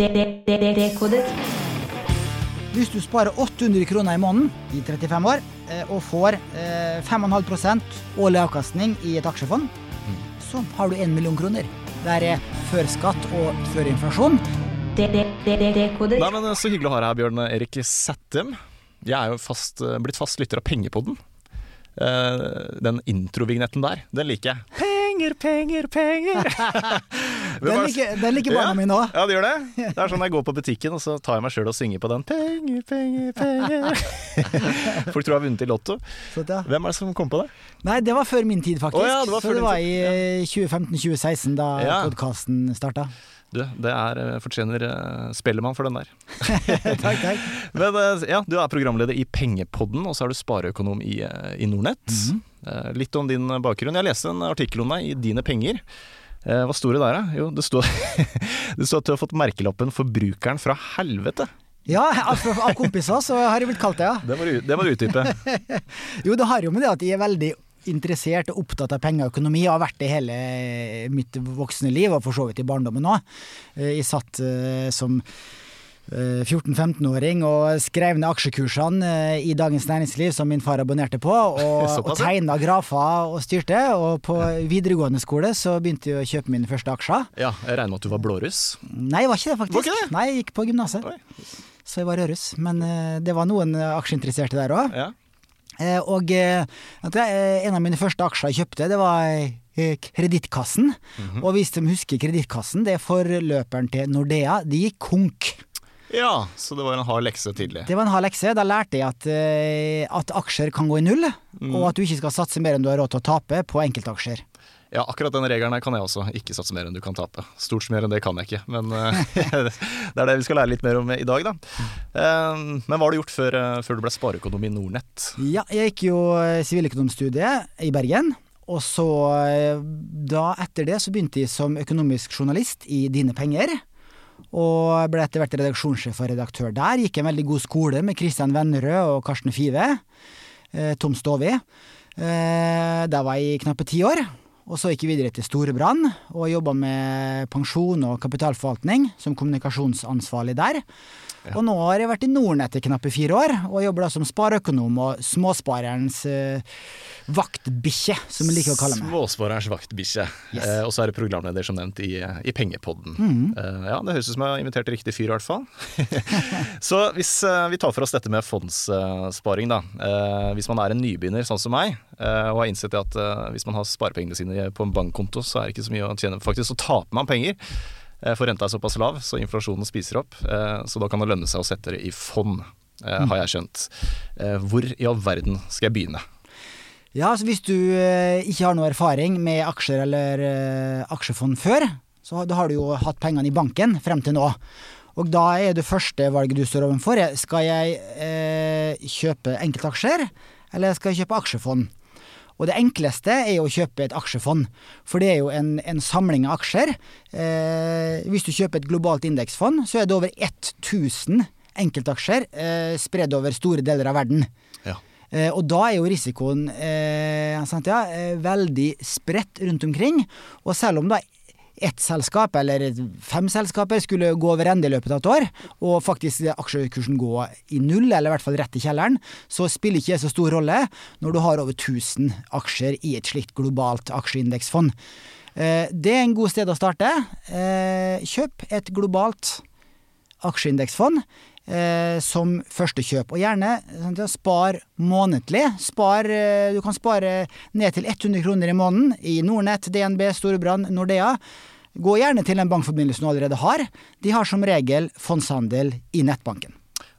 Dekodet. Hvis du sparer 800 kroner i måneden i 35 år eh, og får eh, 5,5% årlig avkastning i et aksjefond, så har du 1 million kroner. Det er før skatt og før inflasjon. Dekodet. Nei, men Så hyggelig å ha deg her, Bjørn Erik Sættem. Jeg er jo fast, blitt fast lytter av Pengepodden. Eh, den introvignetten der, den liker jeg. Penger, penger, penger! Den ligger, den ligger barna Ja. mine òg. Ja, det gjør det. Det er sånn jeg går på butikken, og så tar jeg meg sjøl og synger på den. Penger, penger, penger. Folk tror jeg har vunnet i Lotto. Ja. Hvem er det som kom på det? Nei, det var før min tid, faktisk. Oh, ja, det så det var i ja. 2015-2016 da Ja. podkasten starta. Du, det er eh, fortjener eh, Spellemann for den der. takk, takk. Men eh, ja, du er programleder i Pengepodden, og så er du spareøkonom i, eh, i Nordnett. Mhm. Eh, Litt om din bakgrunn. Jeg leste en artikkel om deg i Dine penger. Eh, Hva sto det der, da? Jo, det står det sto at du har fått merkelappen 'Forbrukeren fra helvete'. Ja, av, kompiser så har jeg blitt kalt det, ja. Det må du, det må du utdype. Jo, det har jo med det at jeg er veldig interessert og opptatt av penger og økonomi, og har vært det hele mitt voksne liv, og for så vidt i barndommen òg. Jeg satt eh, som eh, 14-15-åring og skrev ned aksjekursene eh, i Dagens Næringsliv som min far abonnerte på, og, og tegna grafer og styrte. Og på videregående skole så begynte jeg å kjøpe mine første aksjer. Ja, Jeg regner med at du var blåruss? Nei, jeg var ikke det, faktisk. Ikke det? Nei, jeg gikk på gymnaset, så jeg var rødruss. Men eh, det var noen eh, aksjeinteresserte der òg. Ja. Eh, og eh, eh, en av mine første aksjer jeg kjøpte, det var Kredittkassen. Mm -hmm. Og hvis de husker Kredittkassen, det er forløperen til Nordea. De gikk konk. Ja, så det var en hard lekse tidlig. Det var en hard lekse. Da lærte jeg at, eh, at aksjer kan gå i null, mm. og at du ikke skal satse mer enn du har råd til å tape på enkeltaksjer. Ja, akkurat den regelen her kan jeg også. Ikke satse mer enn du kan tape. Stort mer enn det kan jeg ikke, men eh, det er det vi skal lære litt mer om i dag, da. Eh, Men hva har du gjort før, før du ble spareøkonom i Nordnett? Ja, jeg gikk jo siviløkonomstudiet i Bergen. Og så, da etter det, så begynte jeg som økonomisk journalist i Dine Penger. Og ble etter hvert redaksjonssjef og redaktør der. Gikk en veldig god skole med Kristian Vennerød og Karsten Five. Eh, Tom Stovi. Eh, der var jeg i knappe ti år. Og så gikk jeg videre til Storebrand og jobba med pensjon og kapitalforvaltning som kommunikasjonsansvarlig der. Og nå har jeg vært i Nordnett i knappe fire år, og jobber da som spareøkonom og småsparerens eh, vaktbikkje, som jeg liker å kalle meg. Småsparerens vaktbikkje. Yes. Eh, og så er du programleder som nevnt i, i Pengepodden. Eh, ja, Det høres ut som jeg har invitert riktig fyr, i hvert fall. så hvis eh, vi tar for oss dette med fondssparing, da. Eh, hvis man er en nybegynner sånn som meg, eh, og har innsett at eh, hvis man har sparepengene sine på en bankkonto, så er det ikke så mye å tjene. Faktisk så taper man penger. Eh, For renta er såpass lav, så inflasjonen spiser opp. eh, Så da kan det lønne seg å sette det i fond, eh, har jeg skjønt. Hvor i all verden skal jeg begynne? Ja, så hvis du ikke har noe erfaring med aksjer eller aksjefond før, så da har du jo hatt pengene i banken frem til nå. Og da er det første valget du står overfor, er, skal jeg eh, kjøpe enkeltaksjer, eller skal jeg kjøpe aksjefond? Og det enkleste er jo å kjøpe et aksjefond, for det er jo en, en samling av aksjer. Eh, hvis du kjøper et globalt indeksfond, så er det over 1000 enkeltaksjer eh, spredd over store deler av verden. Ja. Eh, og da er jo risikoen eh, sant, ja, eh, veldig spredt rundt omkring. Og selv om da ett selskap eller fem selskaper skulle gå over ende i løpet av et år, og faktisk aksjekursen gå i null, eller i hvert fall rett i kjelleren, så spiller ikke det så stor rolle når du har over 1000 aksjer i et slikt globalt aksjeindeksfond. Eh, det er en god sted å starte. Eh, kjøp et globalt aksjeindeksfond eh, som første kjøp. Og gjerne spar månedlig. Spar, du kan spare ned til 100 kroner i måneden i Nordnett, DNB, Storebrand, Nordea. Gå gjerne til den bankforbindelsen du allerede har. De har som regel fondshandel i nettbanken.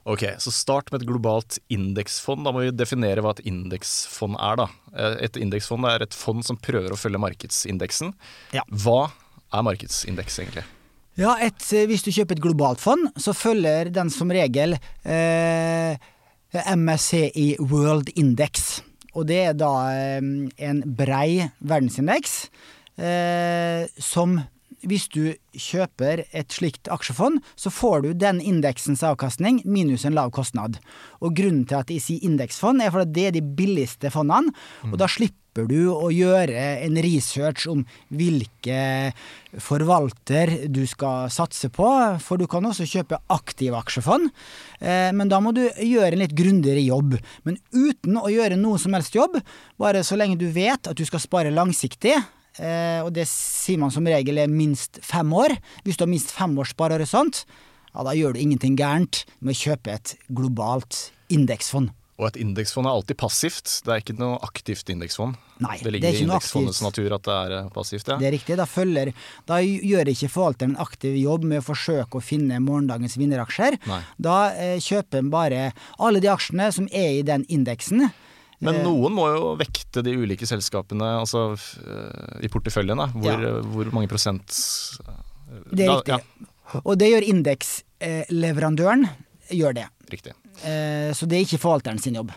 Ok, så start med et globalt indeksfond. Da må vi definere hva et indeksfond er, da. Eh, Et indeksfond er et fond som prøver å følge markedsindeksen. Ja. Hva er markedsindeks, egentlig? Ja, et, eh, hvis du kjøper et globalt fond, så følger den som regel eh, MSCI World Index. Og det er da eh, en brei verdensindeks eh, som hvis du kjøper et slikt aksjefond, så får du den indeksens avkastning minus en lav kostnad. Og grunnen til at jeg sier indeksfond, er fordi det er de billigste fondene, og da slipper du å gjøre en research om hvilke forvalter du skal satse på, for du kan også kjøpe aktive aksjefond. Eh, men da må du gjøre en litt grundigere jobb. Men uten å gjøre noe som helst jobb, bare så lenge du vet at du skal spare langsiktig, og det sier man som regel er minst fem år. Hvis du har minst fem års sparehorisont, ja, da gjør du ingenting gærent med å kjøpe et globalt indeksfond. Og et indeksfond er alltid passivt. Det er ikke noe aktivt indeksfond. Nei, det det ligger er i ikke i indeksfondets natur at det er eh, passivt. Ja. Det er riktig. Da, følger, da gjør ikke forvalteren en aktiv jobb med å forsøke å finne morgendagens vinneraksjer. Nei. Da eh, kjøper en bare alle de aksjene som er i den indeksen. Men Eh, noen må jo vekte de ulike selskapene altså, eh, i porteføljen. Da. Hvor, Ja. hvor mange prosent Det er riktig. Ja, Og det gjør indeksleverandøren. Gjør det. riktig. Eh, Så det er ikke forvalteren sin jobb.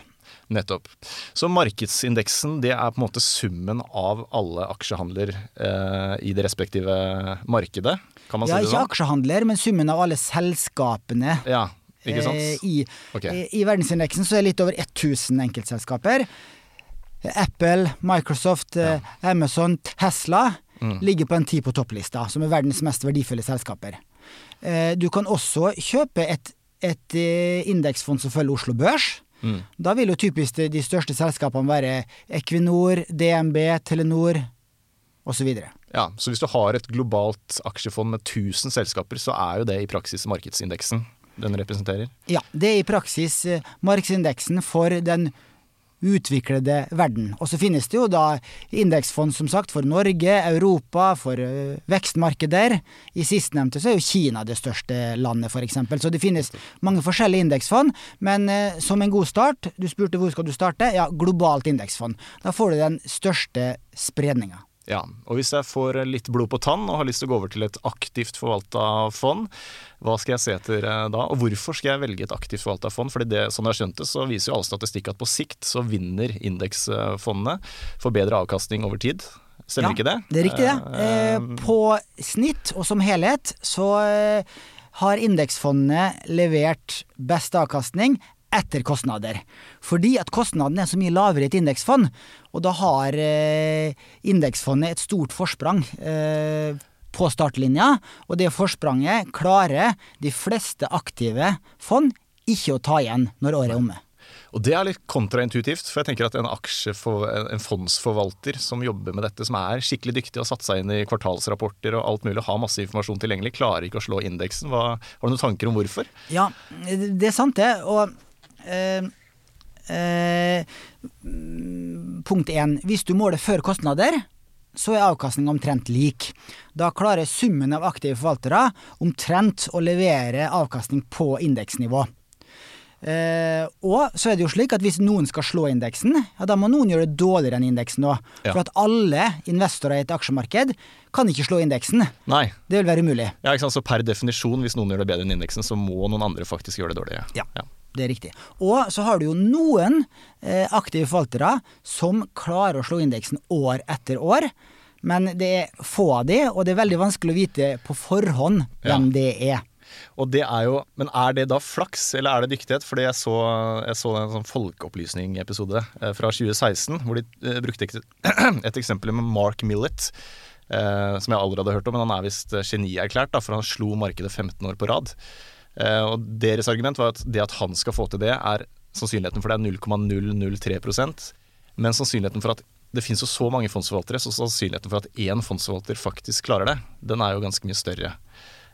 Nettopp. Så markedsindeksen det er på en måte summen av alle aksjehandler eh, i det respektive markedet? Kan man Ja, si det sånn? Ja, ikke aksjehandler, men summen av alle selskapene. Ja, ikke sant? Eh, I, okay. i, I verdensindeksen så er det litt over 1000 enkeltselskaper. Apple, Microsoft, ja. Amazon, Tesla Mm. ligger på en ti på topplista, som er verdens mest verdifulle selskaper. Eh, Du kan også kjøpe et, et eh, indeksfond som følger Oslo Børs. Mm. Da vil jo typisk de, de største selskapene være Equinor, DNB, Telenor osv. Ja, så hvis du har et globalt aksjefond med 1000 selskaper, så er jo det i praksis markedsindeksen den representerer. Ja, det er i praksis eh, markedsindeksen for den utviklede verden. Og så finnes det jo da indeksfond som sagt for Norge, Europa, for eh, vekstmarkeder. I sistnevnte så er jo Kina det største landet, f.eks. Så det finnes mange forskjellige indeksfond. Men eh, som en god start, du spurte hvor skal du starte? Ja, globalt indeksfond. Da får du den største spredninga. Ja, og hvis jeg får litt blod på tann og har lyst til å gå over til et aktivt forvalta fond, hva skal jeg se etter eh, da? Og hvorfor skal jeg velge et aktivt forvalta fond? Fordi det, sånn jeg har skjønt det, så viser jo all statistikk at på sikt så vinner indeksfondene for bedre avkastning over tid. Stemmer ikke det? Det er riktig, det. Eh, Eh, på snitt og som helhet så eh, har indeksfondene levert best avkastning etter kostnader. Fordi at kostnadene er så mye lavere i et indeksfond, og da har eh, indeksfondet et stort forsprang eh, på startlinja, og det forspranget klarer de fleste aktive fond ikke å ta igjen når året er omme. Og det er litt kontraintuitivt, for jeg tenker at en, for, en fondsforvalter som jobber med dette, som er skikkelig dyktig og har satt seg inn i kvartalsrapporter og alt mulig, har masse informasjon tilgjengelig, klarer ikke å slå indeksen. Hva, har du noen tanker om hvorfor? Ja, det er sant det. Og øh, mm, punkt én. Hvis du måler før kostnader, så er avkastninga omtrent lik. Da klarer summen av aktive forvaltere omtrent å levere avkastning på indeksnivå. Eh, og så er det jo slik at hvis noen skal slå indeksen, ja, da må noen gjøre det dårligere enn indeksen òg. Ja. For at alle investorer i et aksjemarked kan ikke slå indeksen. Nei. Det vil være umulig. Ja, ikke sant? Så per definisjon, hvis noen gjør det bedre enn indeksen, så må noen andre faktisk gjøre det dårligere. Ja. Det er riktig. Og så har du jo noen eh, aktive forvaltere som klarer å slå indeksen år etter år. Men det er få av de, og det er veldig vanskelig å vite på forhånd hvem Ja. det er. Og det er jo, Men er det da flaks, eller er det dyktighet? Fordi jeg så, jeg så en sånn folkeopplysning-episode eh, fra 2016, hvor de eh, brukte et, eksempel med Mark Millett. Som jeg aldri hadde hørt om, men han er visst genierklært, for han slo markedet 15 år på rad. Eh, og Deres argument var at det at han skal få til det, er sannsynligheten for det er 0,003% Men sannsynligheten for at det finnes jo så mange fondsforvaltere, så sannsynligheten for at én fondsforvalter faktisk klarer det, den er jo ganske mye større.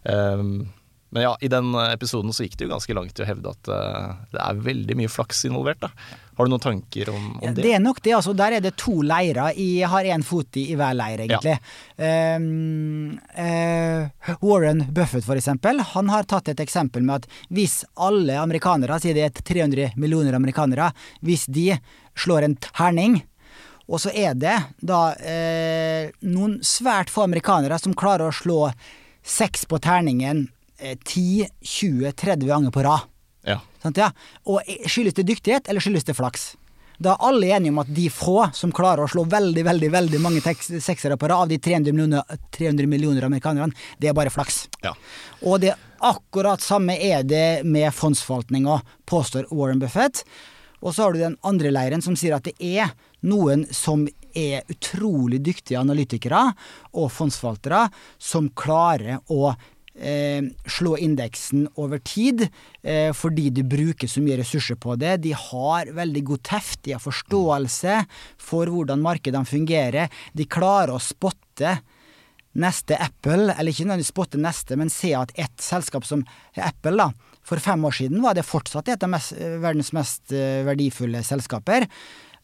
Um, men ja, i den episoden så gikk det jo ganske langt i å hevde at eh, det er veldig mye flaks involvert. da. Har du noen tanker om, om det? det er nok det. altså Der er det to leirer. Jeg har én fot i, i hver leir, egentlig. Um, uh, Warren Buffett, for eksempel, han har tatt et eksempel med at hvis alle amerikanere, sier det er 300 millioner amerikanere, hvis de slår en terning og så er det da eh, noen svært få amerikanere som klarer å slå seks på terningen eh, 10-20-30 ganger på rad. Ja. Sant, ja? Og skyldes det dyktighet, eller skyldes det flaks? Da er alle enige om at de få som klarer å slå veldig veldig, veldig mange seksere på rad av de 300 millioner, 300 millioner amerikanerne, det er bare flaks. ja. Og det akkurat samme er det med fondsforvaltninga, påstår Warren Buffett. Og så har du den andre leiren som sier at det er noen som er utrolig dyktige analytikere og fondsforvaltere som klarer å eh, slå indeksen over tid, eh, fordi de bruker så mye ressurser på det. De har veldig god teft, de har forståelse for hvordan markedene fungerer. De klarer å spotte neste Apple, eller ikke nødvendigvis spotte neste, men se at et selskap som Apple, da, for fem år siden var det fortsatt et av mest, verdens mest eh, verdifulle selskaper.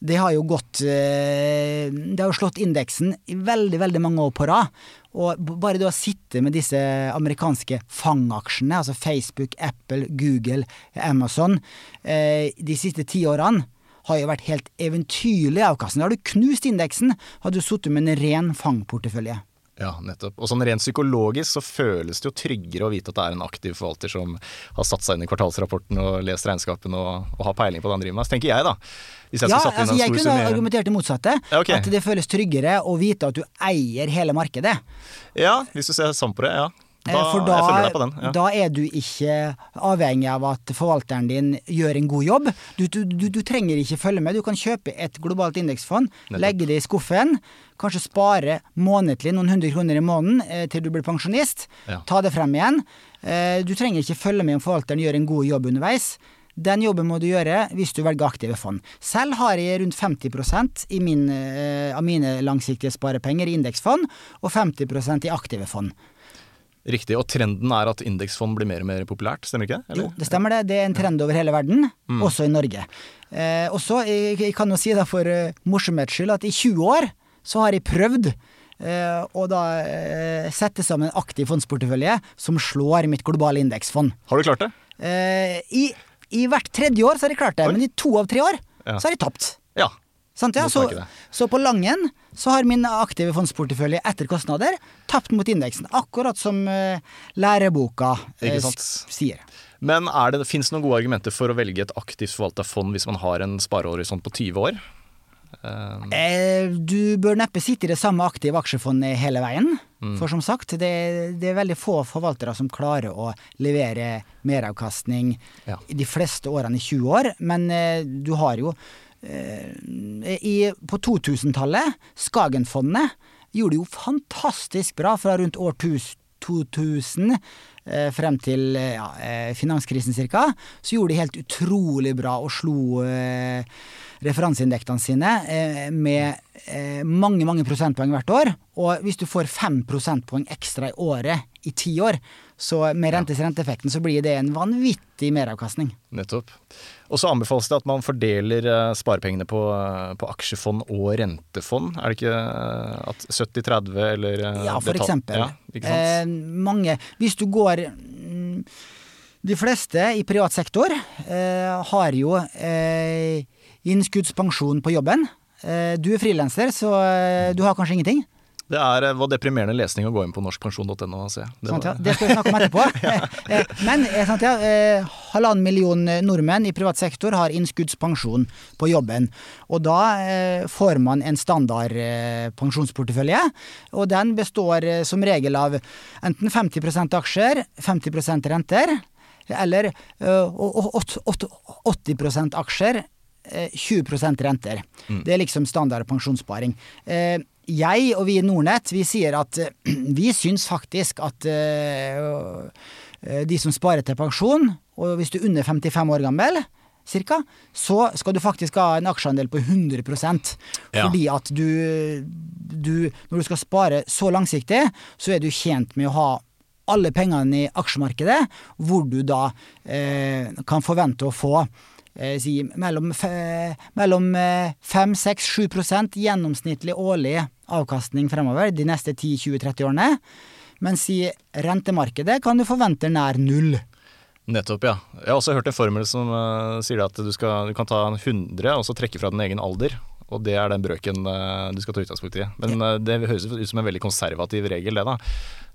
Det har jo gått eh, Det har jo slått indeksen i veldig, veldig mange år på rad. Og bare det å sitte med disse amerikanske fangaksjene, altså Facebook, Apple, Google, Amazon, eh, de siste ti årene har jo vært helt eventyrlig avkastning. Da har du knust indeksen, hadde du sittet med en ren fangportefølje. Ja, nettopp. Og sånn rent psykologisk så føles det jo tryggere å vite at det er en aktiv forvalter som har satt seg inn i kvartalsrapporten og lest regnskapene og, og har peiling på det han driver med. Så tenker jeg, da. Hvis jeg ja, skulle satt inn altså, en jeg stor kunne argumentert det motsatte. Ja, okay. At det føles tryggere å vite at du eier hele markedet. Ja, hvis du ser sånn på det, ja. Eh, Da, For da. Ja. da er du ikke avhengig av at forvalteren din gjør en god jobb. Du, du, du, du trenger ikke følge med. Du kan kjøpe et globalt indeksfond, legge det i skuffen, kanskje spare månedlig noen hundre kroner i måneden eh, til du blir pensjonist. Ja. Ta det frem igjen. Eh, du trenger ikke følge med om forvalteren gjør en god jobb underveis. Den jobben må du gjøre hvis du velger aktive fond. Selv har jeg rundt 50 i min, eh, av mine langsiktige sparepenger i indeksfond, og 50% i aktive fond. Riktig. Og trenden er at indeksfond blir mer og mer populært, stemmer ikke det? Jo, det stemmer det. Det er en trend over hele verden, Mm. også i Norge. Eh, og så, jeg, jeg kan jo si da for uh, morsomhets skyld at i 20 år så har jeg prøvd eh, å da eh, sette sammen en aktiv fondsportefølje som slår mitt globale indeksfond. Har du klart det? Eh, i, I hvert tredje år så har jeg klart det, Oi. men i to av tre år Ja. så har jeg tapt. Ja. Sant, ja? Så, så på Langen så har min aktive fondsportefølje etter kostnader tapt mot indeksen, akkurat som uh, læreboka uh, sier. Men er det, finnes det noen gode argumenter for å velge et aktivt forvalta fond hvis man har en sparehorisont på 20 år? Uh, Eh, du bør neppe sitte i det samme aktive aksjefondet hele veien. Mm. For som sagt, det, det er veldig få forvaltere som klarer å levere meravkastning Ja. de fleste årene i 20 år. Men eh, du har jo i, På 2000-tallet, Skagenfondet gjorde jo fantastisk bra fra rundt år 2000 eh, frem til eh, ja, eh, finanskrisen cirka, så gjorde de helt utrolig bra og slo eh, referanseindektene sine eh, med eh, mange, mange prosentpoeng hvert år. Og hvis du får fem prosentpoeng ekstra i året i ti år, så med rentes renteeffekten så blir det en vanvittig meravkastning. Nettopp. Og så anbefales det at man fordeler eh, sparepengene på, eh, på aksjefond og rentefond. Er det ikke eh, at 70-30 eller eh, Ja, for detalj. eksempel. Ja? Eh, mange Hvis du går mm, De fleste i privat sektor eh, har jo eh, innskuddspensjon på jobben. Eh, du er frilanser, så du har kanskje ingenting. Det er, eh, var deprimerende lesning å gå inn på norskpensjon.no og se. Det Sant, ja. Det skal vi snakke om etterpå. ja. Men eh, sant, ja, eh, halvannen million nordmenn i privat sektor har innskuddspensjon på jobben. Og da eh, får man en standard eh, pensjonsportefølje, og den består eh, som regel av enten 50% aksjer, 50% renter, eller eh, og- og- åt- åt- 80 aksjer, eh, 20% renter. Det er liksom standard pensjonssparing. Eh, Jeg og vi i Nordnett vi sier at eh, vi syns faktisk at eh, eh, de som sparer til pensjon, og hvis du er under 55 år gammel, cirka, så skal du faktisk ha en aksjeandel på 100 Ja. Fordi at du, du Når du skal spare så langsiktig, så er du tjent med å ha alle pengene i aksjemarkedet, hvor du da eh, kan forvente å få eh, si, mellom, fe- mellom eh, 5-6-7 gjennomsnittlig årlig avkastning fremover de neste 10-20-30 årene. Mens i rentemarkedet kan du forvente nær null. nettopp, ja. Jeg har også hørt en formel som uh, sier at du, skal, du kan ta 100 og så trekke fra din egen alder. Og det er den brøken uh, du skal ta utgangspunkt i. Men uh, det høres ut som en veldig konservativ regel, det da.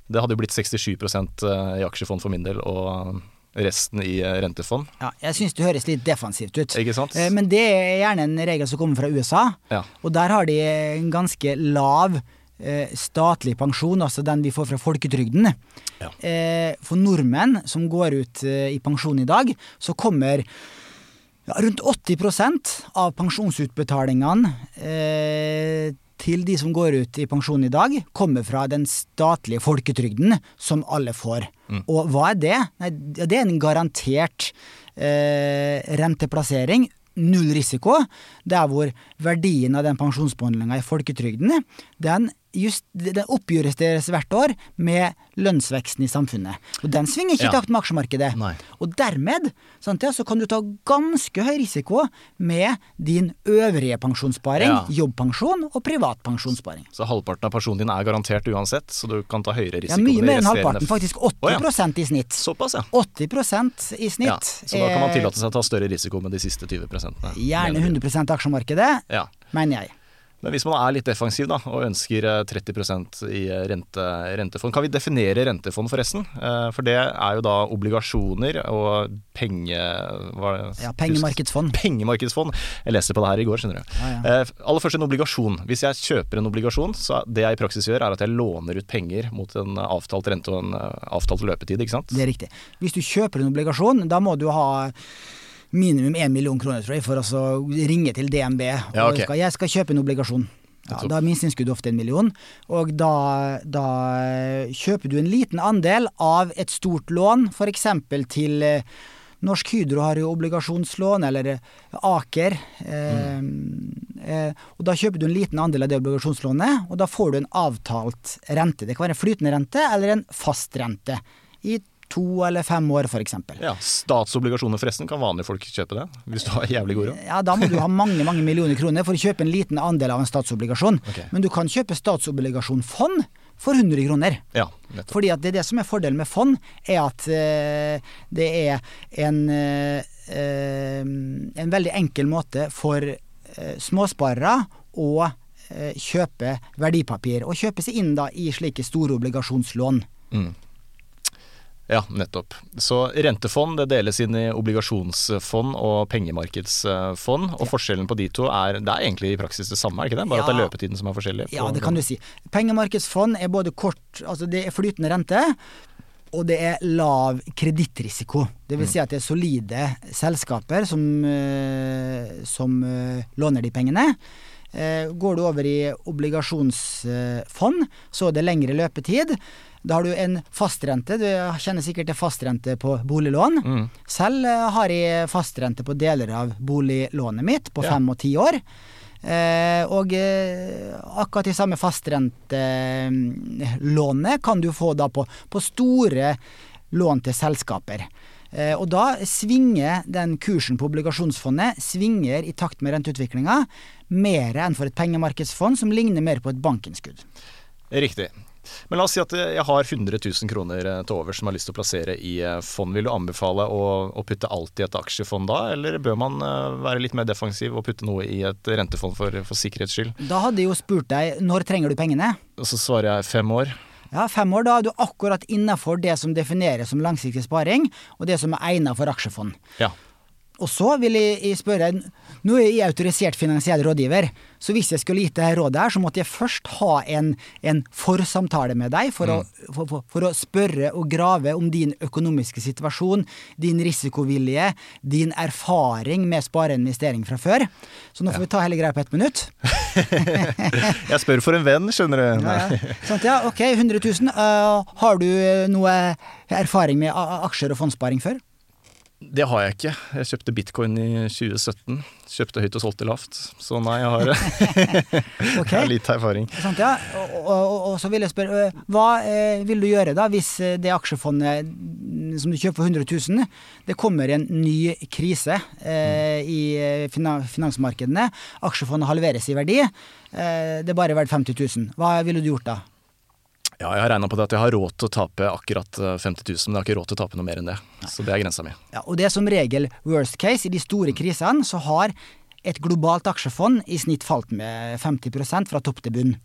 Det hadde jo blitt 67 i aksjefond for min del, og resten i eh, rentefond. Ja, jeg syns det høres litt defensivt ut. Ikke sant? Eh, Men det er gjerne en regel som kommer fra USA. Ja. Og der har de en ganske lav eh, statlig pensjon, altså den vi får fra folketrygden. Ja. For nordmenn som går ut i pensjon i dag, så kommer Ja, rundt 80% av pensjonsutbetalingene til de som går ut i pensjon i dag, kommer fra den statlige folketrygden, som alle får. Og hva er det? Nei, det er en garantert eh, renteplassering. Null risiko. Der hvor verdien av den pensjonsbehandlinga i folketrygden, den, just, den oppjusteres hvert år med lønnsveksten i samfunnet. Og den svinger ikke i Ja. takt med aksjemarkedet. Nei. Og dermed sant, ja, så kan du ta ganske høy risiko med din øvrige pensjonssparing, Ja. jobbpensjon og privat pensjonssparing. Så halvparten av pensjonen din er garantert uansett, så du kan ta høyere risiko? Ja, mye mer enn halvparten, faktisk Å, ja. i snitt. Såpass, ja. 80% i snitt. Så da kan man er tillate seg å ta større risiko med de siste 20 Gjerne mener du? 100 aksjemarkedet, Ja. mener jeg. Men hvis man er litt defensiv da, og ønsker eh, 30% i eh, rente, rentefond, kan vi definere rentefond forresten? Eh, For det er jo da obligasjoner og penge... Hva, Ja, pengemarkedsfond. Pengemarkedsfond. Jeg leste på det her i går, skjønner du. Ja, ja. aller først en obligasjon. Hvis jeg kjøper en obligasjon, så det jeg i praksis gjør, er at jeg låner ut penger mot en avtalt rente og en eh, avtalt løpetid, ikke sant? Det er riktig. Hvis du kjøper en obligasjon, da må du ha minimum én million kroner, tror jeg, for å ringe til DNB. Og Ja, ok. skal, jeg skal kjøpe en obligasjon. Ja, da er minsteinnskudd ofte en million. Og da, da kjøper du en liten andel av et stort lån, f.eks. til eh, Norsk Hydro har jo obligasjonslån, eller eh, Aker. Eh, eh, og da kjøper du en liten andel av det obligasjonslånet, og da får du en avtalt rente. Det kan være en flytende rente eller en fast rente. I to eller fem år, f.eks. Ja, Statsobligasjoner forresten, kan vanlige folk kjøpe det? Hvis du har jævlig god råd? Ja, da må du ha mange mange millioner kroner for å kjøpe en liten andel av en statsobligasjon. Okay. Men du kan kjøpe statsobligasjonfond for 100 kroner. Ja, nettopp. Fordi at det er det som er fordelen med fond, er at uh, det er en, eh, en veldig enkel måte for uh, småsparere å kjøpe verdipapir. Og kjøpe seg inn da i slike store obligasjonslån. Mm. Ja, nettopp. Så rentefond det deles inn i obligasjonsfond og pengemarkedsfond. Og forskjellen på de to er Det er egentlig i praksis det samme, er det ikke det? Bare at det er løpetiden som er forskjellig? Ja, det kan du si. Pengemarkedsfond er både kort Altså det er flytende rente. Og det er lav kredittrisiko. Det vil si at det er solide selskaper som, eh, som eh, låner de pengene. Eh, Går du over i obligasjonsfond, så er det lengre løpetid. Da har du en fastrente. Du kjenner sikkert til fastrente på boliglån. Mm. Selv eh, har jeg fastrente på deler av boliglånet mitt på Ja. fem og ti år. Eh, og eh, akkurat de samme fastrentelånet kan du få da på, på store lån til selskaper. Eh, og da svinger den kursen på obligasjonsfondet svinger i takt med renteutviklinga mer enn for et pengemarkedsfond som ligner mer på et bankinnskudd. Riktig. Men la oss si at jeg har 100 000 kroner eh, til overs som jeg har lyst til å plassere i eh, fond. Vil du anbefale å, å putte alt i et aksjefond da, eller bør man eh, være litt mer defensiv og putte noe i et rentefond for, for sikkerhets skyld? Da hadde jeg jo spurt deg når trenger du pengene? Og så svarer jeg fem år. Ja, Fem år, da er du akkurat innafor det som defineres som langsiktig sparing, og det som er egnet for aksjefond. Ja. Og så vil jeg jeg spørre Nå er jeg autorisert finansiell rådgiver, så hvis jeg skulle gitt deg rådet her, så måtte jeg først ha en, en forsamtale med deg for, å, for, for, for å spørre og grave om din økonomiske situasjon, din risikovilje, din erfaring med spareinvestering fra før. Så nå får vi ta hele greia på ett minutt. Jeg spør for en venn, skjønner du. Ja, ja. Ja, ok, 100 000. Uh, har du eh, noe erfaring med aksjer og fondssparing før? Det har jeg ikke. Jeg kjøpte bitcoin i 2017. Kjøpte høyt og solgte lavt. Så nei, jeg har, jeg har litt erfaring. Sånt, ja. og, og, og, så vil jeg spørre, hva eh, vil du gjøre da hvis det aksjefondet mm, som du kjøper for 100 000, det kommer en ny krise eh, i finansmarkedene, aksjefondet halveres i verdi, eh, det er bare verdt 50 000. Hva ville du gjort da? Ja, jeg har regna på det at jeg har råd til å tape akkurat eh, 50 000, men jeg har ikke råd til å tape noe mer enn det. Så det er grensa mi. Ja, og det er som regel worst case. I de store krisene så har et globalt aksjefond i snitt falt med 50% fra topp til bunn.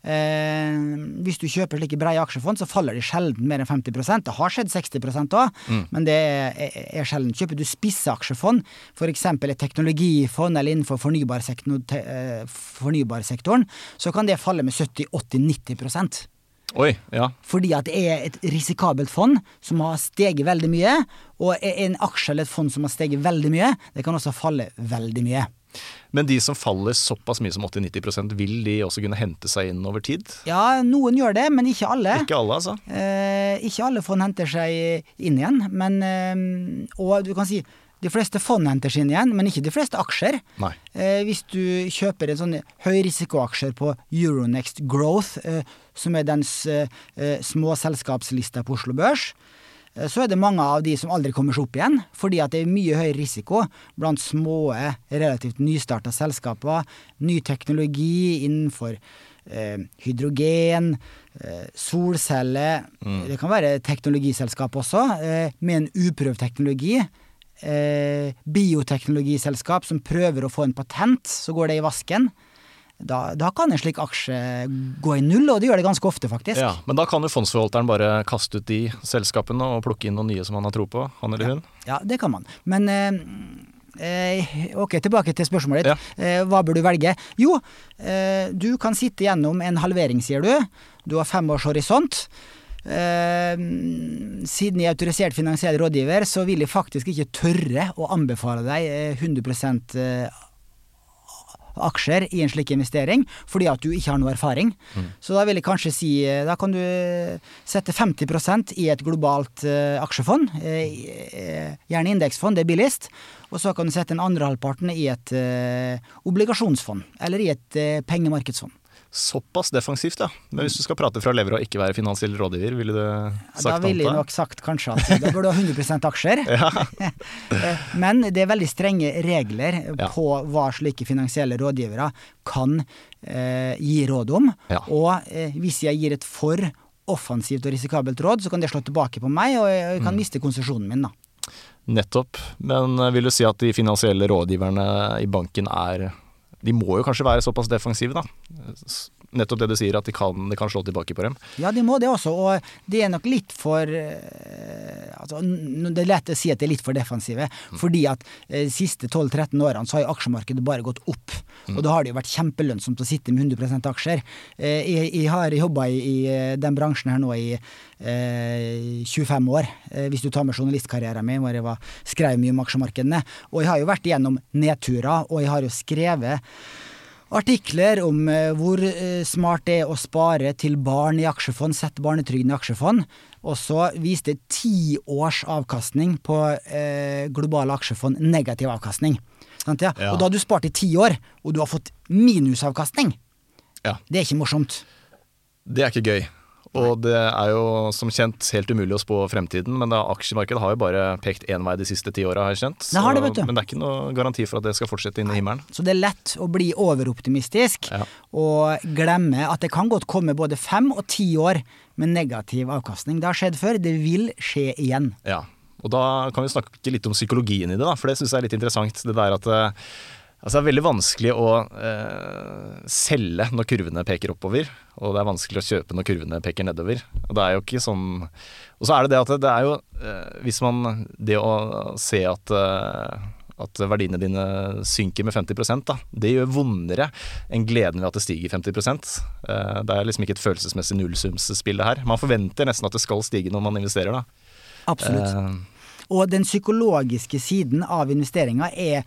Eh, hvis du kjøper slike breie aksjefond, så faller de sjelden mer enn 50% Det har skjedd 60 òg, mm. men det er, er, sjelden. Kjøper du spisse aksjefond, f.eks. et teknologifond eller innenfor fornybarsektoren, eh, fornybarsektoren, så kan det falle med 70-80-90 Oi, ja. Fordi at det er et risikabelt fond som har steget veldig mye. Og en aksje eller et fond som har steget veldig mye, det kan også falle veldig mye. Men de som faller såpass mye som 80-90% vil de også kunne hente seg inn over tid? Ja, noen gjør det, men ikke alle. Ikke alle, altså. Eh, ikke alle fond henter seg inn igjen. Men, eh, og du kan si de fleste fond henter seg igjen, men ikke de fleste aksjer. Eh, hvis du kjøper en sånn høyrisikoaksjer på Euronext Growth, eh, som er dens eh, små selskapslista på Oslo Børs, eh, så er det mange av de som aldri kommer seg opp igjen, fordi at det er mye høy risiko blant små, relativt nystarta selskaper. Ny teknologi innenfor eh, hydrogen, eh, solceller Det kan være teknologiselskap også, eh, med en uprøvd teknologi. Eh, bioteknologiselskap som prøver å få en patent, så går det i vasken. Da, da kan en slik aksje gå i null, og det gjør det ganske ofte, faktisk. Ja, Men da kan jo fondsforvalteren bare kaste ut de selskapene og plukke inn noen nye som han har tro på, han eller hun? Ja, det kan man. Men eh, eh, ok, tilbake til spørsmålet ditt. Ja. Eh, hva bør du velge? Jo, eh, du kan sitte gjennom en halvering, sier du. Du har fem års horisont. Eh, siden jeg er autorisert finansiell rådgiver, så vil jeg faktisk ikke tørre å anbefale deg eh, 100 eh, aksjer i en slik investering, fordi at du ikke har noe erfaring. Så da vil jeg kanskje si eh, Da kan du sette 50% i et globalt eh, aksjefond. eh, eh, gjerne indeksfond, det er billigst. Og så kan du sette den andre halvparten i et eh, obligasjonsfond, eller i et eh, pengemarkedsfond. Såpass defensivt, ja. Men hvis du skal prate fra lever og ikke være finansiell rådgiver, ville du sagt Da ville jeg nok sagt kanskje at da burde du ha 100 aksjer. Eh, Men det er veldig strenge regler Ja. på hva slike finansielle rådgivere kan eh, gi råd om. Ja. Og eh, hvis jeg gir et for offensivt og risikabelt råd, så kan det slå tilbake på meg, og jeg jeg kan Mm. miste konsesjonen min. da. Nettopp. Men eh, vil du si at de finansielle rådgiverne i banken er De må jo kanskje være såpass defensive, da. Nettopp det du sier, at de kan, det kan slå tilbake på dem. Ja, de må det også, og det er nok litt for eh, altså, Det er lett å si at det er litt for defensive, fordi at eh, de siste 12-13 årene så har jo aksjemarkedet bare gått opp. Og da har det jo vært kjempelønnsomt å sitte med 100% aksjer. Eh, jeg, jeg har jobba i, i eh, den bransjen her nå i eh, 25 år, eh, hvis du tar med journalistkarrieren min, hvor jeg var, skrev mye om aksjemarkedene. Og jeg har jo vært igjennom nedturer, og jeg har jo skrevet artikler om eh, hvor eh, smart det er å spare til barn i aksjefond, sette barnetrygden i aksjefond. Og så viste ti års avkastning på eh, globale aksjefond negativ avkastning. Sant, ja? Ja. Og da har du spart i ti år, og du har fått minusavkastning. Ja. Det er ikke morsomt. Det er ikke gøy. Og det er jo som kjent helt umulig å spå fremtiden, men da aksjemarkedet har jo bare pekt én vei de siste ti åra, har jeg skjønt. Det har det, vet du. Men det er ikke noe garanti for at det skal fortsette inn i himmelen. Så det er lett å bli overoptimistisk Ja. og glemme at det kan godt komme både fem og ti år med negativ avkastning. Det har skjedd før, det vil skje igjen. Ja, og da kan vi snakke litt om psykologien i det, da, for det syns jeg er litt interessant. Det der at eh, altså det er veldig vanskelig å eh, selge når kurvene peker oppover, og det er vanskelig å kjøpe når kurvene peker nedover. Og det er jo ikke sånn Og så er det det at det er jo eh, Hvis man Det å se at eh, at verdiene dine synker med 50 da. Det gjør vondere enn gleden ved at det stiger 50 Eh, Det er liksom ikke et følelsesmessig nullsumsspill det her. Man forventer nesten at det skal stige når man investerer, da. Absolutt. Eh, Og den psykologiske siden av investeringa er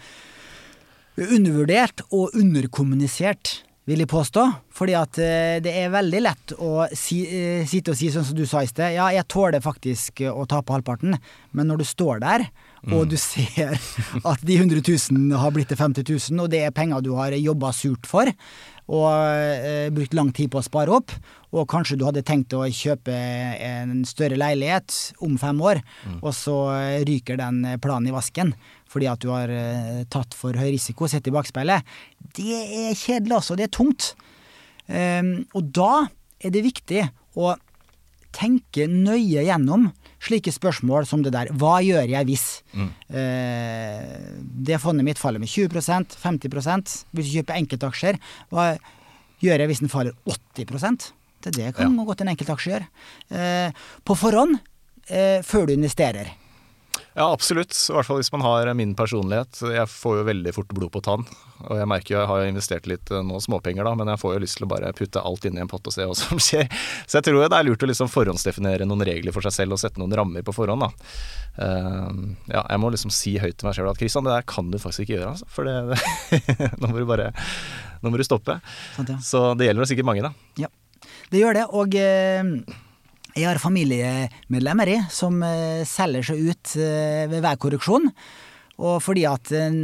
undervurdert og underkommunisert, vil jeg påstå. Fordi at eh, det er veldig lett å si, eh, sitte og si sånn som du sa i sted. Ja, jeg tåler faktisk å tape halvparten, men når du står der, og du ser at de 100 000 har blitt til 50 000, og det er penger du har jobba surt for, og eh, brukt lang tid på å spare opp, og kanskje du hadde tenkt å kjøpe en større leilighet om fem år, og så eh, ryker den planen i vasken fordi at du har eh, tatt for høy risiko, sett i bakspeilet. Det er kjedelig, altså. Det er tungt. Ehm, og da er det viktig å tenke nøye gjennom slike spørsmål som det der. Hva gjør jeg hvis? Eh, det fondet mitt faller med 20% 50 Hvis du kjøper enkeltaksjer, hva gjør jeg hvis den faller 80% Det, det kan godt en enkeltaksje gjøre. Eh, på forhånd, før du investerer. Ja, absolutt. I hvert fall hvis man har min personlighet. Jeg får jo veldig fort blod på tann. Og jeg merker jo, jeg har jo investert litt noen småpenger, da, men jeg får jo lyst til å bare putte alt inn i en pott og se hva som skjer. Så jeg tror det er lurt å liksom forhåndsdefinere noen regler for seg selv og sette noen rammer på forhånd, da. Uh, ja, jeg må liksom si høyt til meg selv at Kristian, det der kan du faktisk ikke gjøre, altså. For det, nå må du bare Nå må du stoppe. Sant, ja. Så det gjelder sikkert mange, da. Ja, det gjør det. Og eh, jeg har familiemedlemmer i som eh, selger seg ut eh, ved hver korreksjon. Og fordi at eh,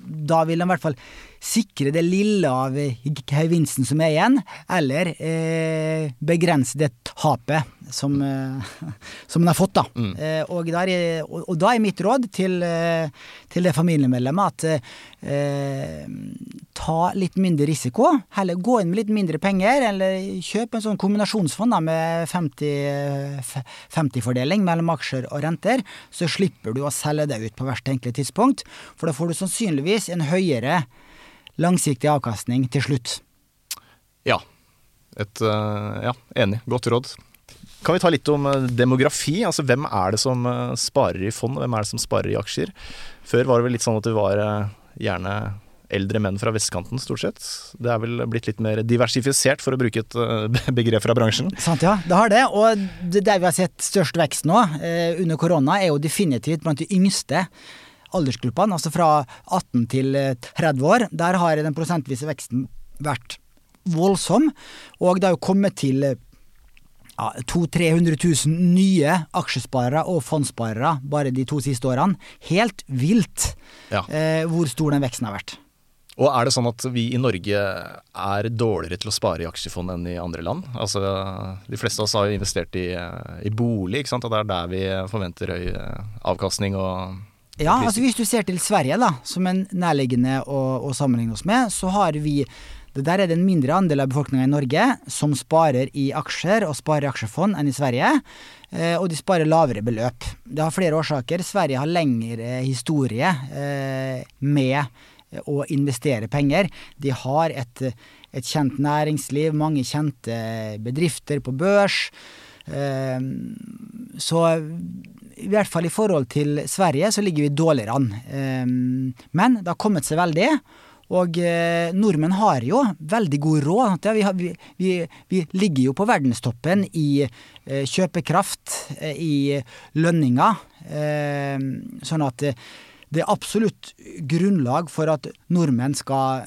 da vil de i hvert fall sikre det lille av gevinsten som er igjen, eller eh, begrense det tapet som, eh, som en har fått. Da. Mm. Eh, og, da er, og, og da er mitt råd til, eh, til det familiemedlemmet at eh, ta litt mindre risiko. Heller gå inn med litt mindre penger, eller kjøp en sånn kombinasjonsfond da, med 50-fordeling mellom aksjer og renter. Så slipper du å selge det ut på verst enkelt tidspunkt, for da får du sannsynligvis en høyere langsiktig avkastning til slutt. Ja. Et, eh, ja, enig. Godt råd. Kan vi ta litt om eh, demografi? Altså Hvem er det som eh, sparer i fond, hvem er det som sparer i aksjer? Før var det vel litt sånn at det var gjerne eldre menn fra vestkanten, stort sett. Det er vel blitt litt mer diversifisert, for å bruke et begrep fra bransjen. Sant, ja. Det har det. Og det der vi har sett størst vekst nå, under korona, er jo definitivt blant de yngste aldersgruppene, altså fra 18 til 30 år. Der har den prosentvise veksten vært voldsom, og det har jo kommet til ja, 200 000-300 000 nye aksjesparere og fondssparere bare de to siste årene. Helt vilt Ja. eh, hvor stor den veksten har vært. Og er det sånn at vi i Norge er dårligere til å spare i aksjefond enn i andre land? Altså, De fleste av oss har jo investert i, i bolig, ikke sant? og det er der vi forventer høy eh, avkastning og Ja, altså Hvis du ser til Sverige, da, som en nærliggende å, å sammenligne oss med, så har vi det Der er det en mindre andel av befolkninga i Norge som sparer i aksjer og sparer i aksjefond enn i Sverige, eh, og de sparer lavere beløp. Det har flere årsaker. Sverige har lengre historie eh, med å investere penger. De har et, et kjent næringsliv, mange kjente bedrifter på børs. Eh, Så i hvert fall i forhold til Sverige så ligger vi dårligere an. Eh, Men det har kommet seg veldig. Og eh, nordmenn har jo veldig god råd. Vi, vi, vi, ligger jo på verdenstoppen i eh, kjøpekraft, eh, i lønninger. Eh, sånn at det er absolutt grunnlag for at nordmenn skal,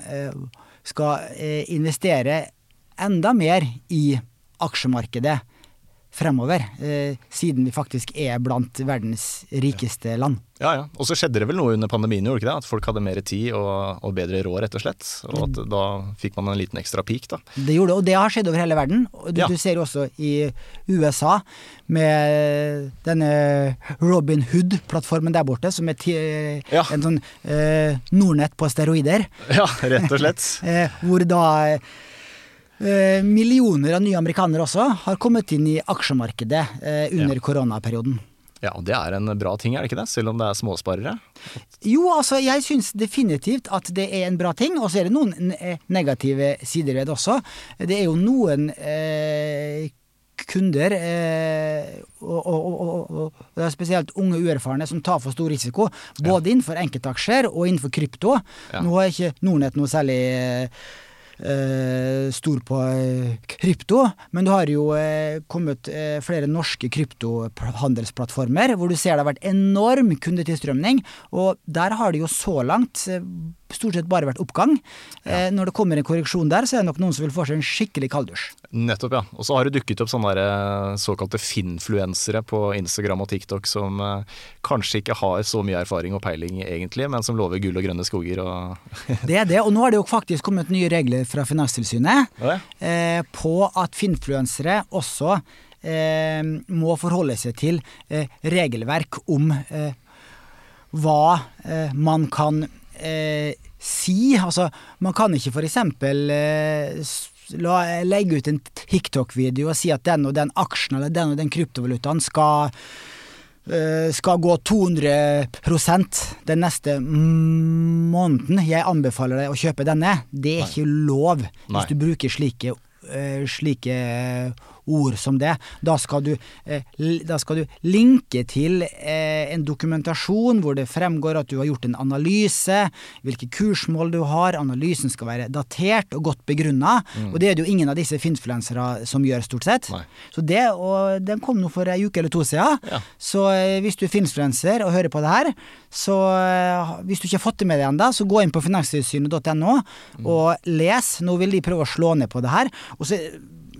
skal investere enda mer i aksjemarkedet fremover, eh, siden vi faktisk er blant verdens rikeste land. Ja, ja. Og så skjedde det vel noe under pandemien, gjorde ikke det? At folk hadde mer tid og, og bedre råd, rett og slett. Og at da fikk man en liten ekstra peak, da. Det gjorde det, og det har skjedd over hele verden. Og du, Ja. du ser også i USA med denne Robin Hood-plattformen der borte, som er ti, Ja. en sånn eh, Nordnett på steroider. Ja, rett og slett. Eh, hvor da millioner av nye amerikanere også har kommet inn i aksjemarkedet eh, under Ja. koronaperioden. Ja, og det er en bra ting, er det ikke det? Selv om det er småsparere. Jo, altså, jeg syns definitivt at det er en bra ting, og så er det noen negative sider ved det også. Det er jo noen eh, kunder, eh, og, og, og, og, spesielt unge uerfarne, som tar for stor risiko. Både innenfor enkeltaksjer og innenfor krypto. Ja. Nå har ikke Nordnett noe særlig eh, eh, stor på eh, krypto, men du har jo eh, kommet flere norske kryptohandelsplattformer hvor du ser det har vært enorm kundetilstrømning, og der har det jo så langt stort sett bare vært oppgang. Ja. når det kommer en korreksjon der, så er det nok noen som vil få seg en skikkelig kalddusj. Nettopp, ja. Og så har det dukket opp sånne der, eh, såkalte finfluensere på Instagram og TikTok som eh, kanskje ikke har så mye erfaring og peiling egentlig, men som lover gull og grønne skoger og Det er det, og nå har det jo faktisk kommet nye regler fra Finanstilsynet Ja, eh, på at finfluensere også eh, må forholde seg til eh, regelverk om eh, hva man kan eh, si. Altså, man kan ikke for eksempel eh, la, legge ut en TikTok-video og si at den og den aksjen eller den og den kryptovalutaen skal eh, skal gå 200% den neste måneden. Jeg anbefaler deg å kjøpe denne. Det er Nei. ikke lov Nei. hvis du bruker slike, eh, slike ord som det. Da skal du, eh, da skal du linke til eh, en dokumentasjon hvor det fremgår at du har gjort en analyse, hvilke kursmål du har, analysen skal være datert og godt begrunna, og det er det jo ingen av disse finfluensere som gjør, stort sett. Nei. Så det, og den kom nå for ei uke eller to siden. Ja. Så eh, hvis du er finfluenser og hører på det her, så hvis du ikke har fått det med deg ennå, så gå inn på finanstilsynet.no og les. Nå vil de prøve å slå ned på det her. Og så,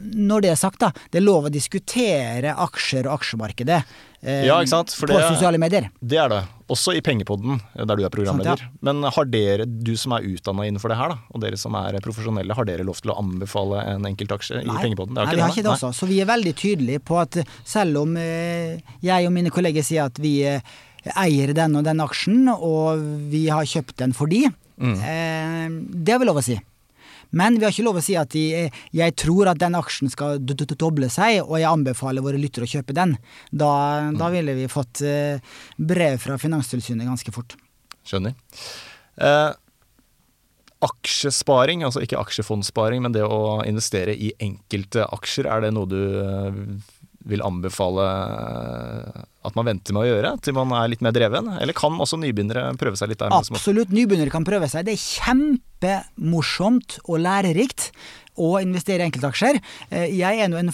når det er sagt, da, det er lov å diskutere aksjer og aksjemarkedet eh, Ja, ikke sant? For på det- sosiale medier. Det er det. Også i Pengepodden, der du er programleder. Sant, Men har dere, du som er utdanna innenfor det her, da, og dere som er profesjonelle, har dere lov til å anbefale en enkeltaksje i Pengepodden? Nei, vi har ikke det også. Så vi er veldig tydelige på at selv om eh, jeg og mine kolleger sier at vi eh, eier den og den aksjen, og vi har kjøpt den fordi, Mm. eh, det har vi lov å si. Men vi har ikke lov å si at de, jeg tror at den aksjen skal doble seg, og jeg anbefaler våre lyttere å kjøpe den. Da, Mm. da ville vi fått eh, brev fra Finanstilsynet ganske fort. Skjønner. Eh, aksjesparing, altså ikke aksjefondsparing, men det å investere i enkelte aksjer, er det noe du eh, vil anbefale eh, at man venter med å gjøre til man er litt mer dreven? Eller kan også nybegynnere prøve seg litt der? Absolutt, nybegynnere kan prøve seg. Det er kjempemorsomt og lærerikt å investere i enkeltaksjer. Eh, Jeg er nå en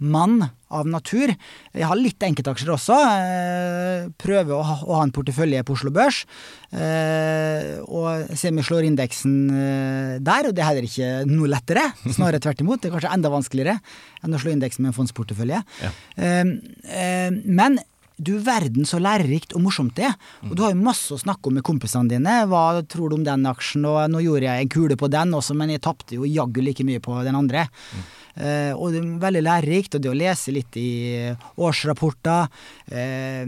fondsmann av natur. Jeg har litt enkeltaksjer også. eh, Prøver å ha, en portefølje på Oslo Børs. eh, Og ser jeg slår indeksen eh, der, og det er heller ikke noe lettere. Snarere tvert imot. Det er kanskje enda vanskeligere enn å slå indeksen med en fondsportefølje. Ja. Men du verden så lærerikt og morsomt det er. Og du har jo masse å snakke om med kompisene dine. Hva tror du om den aksjen? Og nå gjorde jeg en kule på den også, men jeg tapte jo jaggu like mye på den andre. Eh, og det er veldig lærerikt, og det å lese litt i årsrapporter, eh,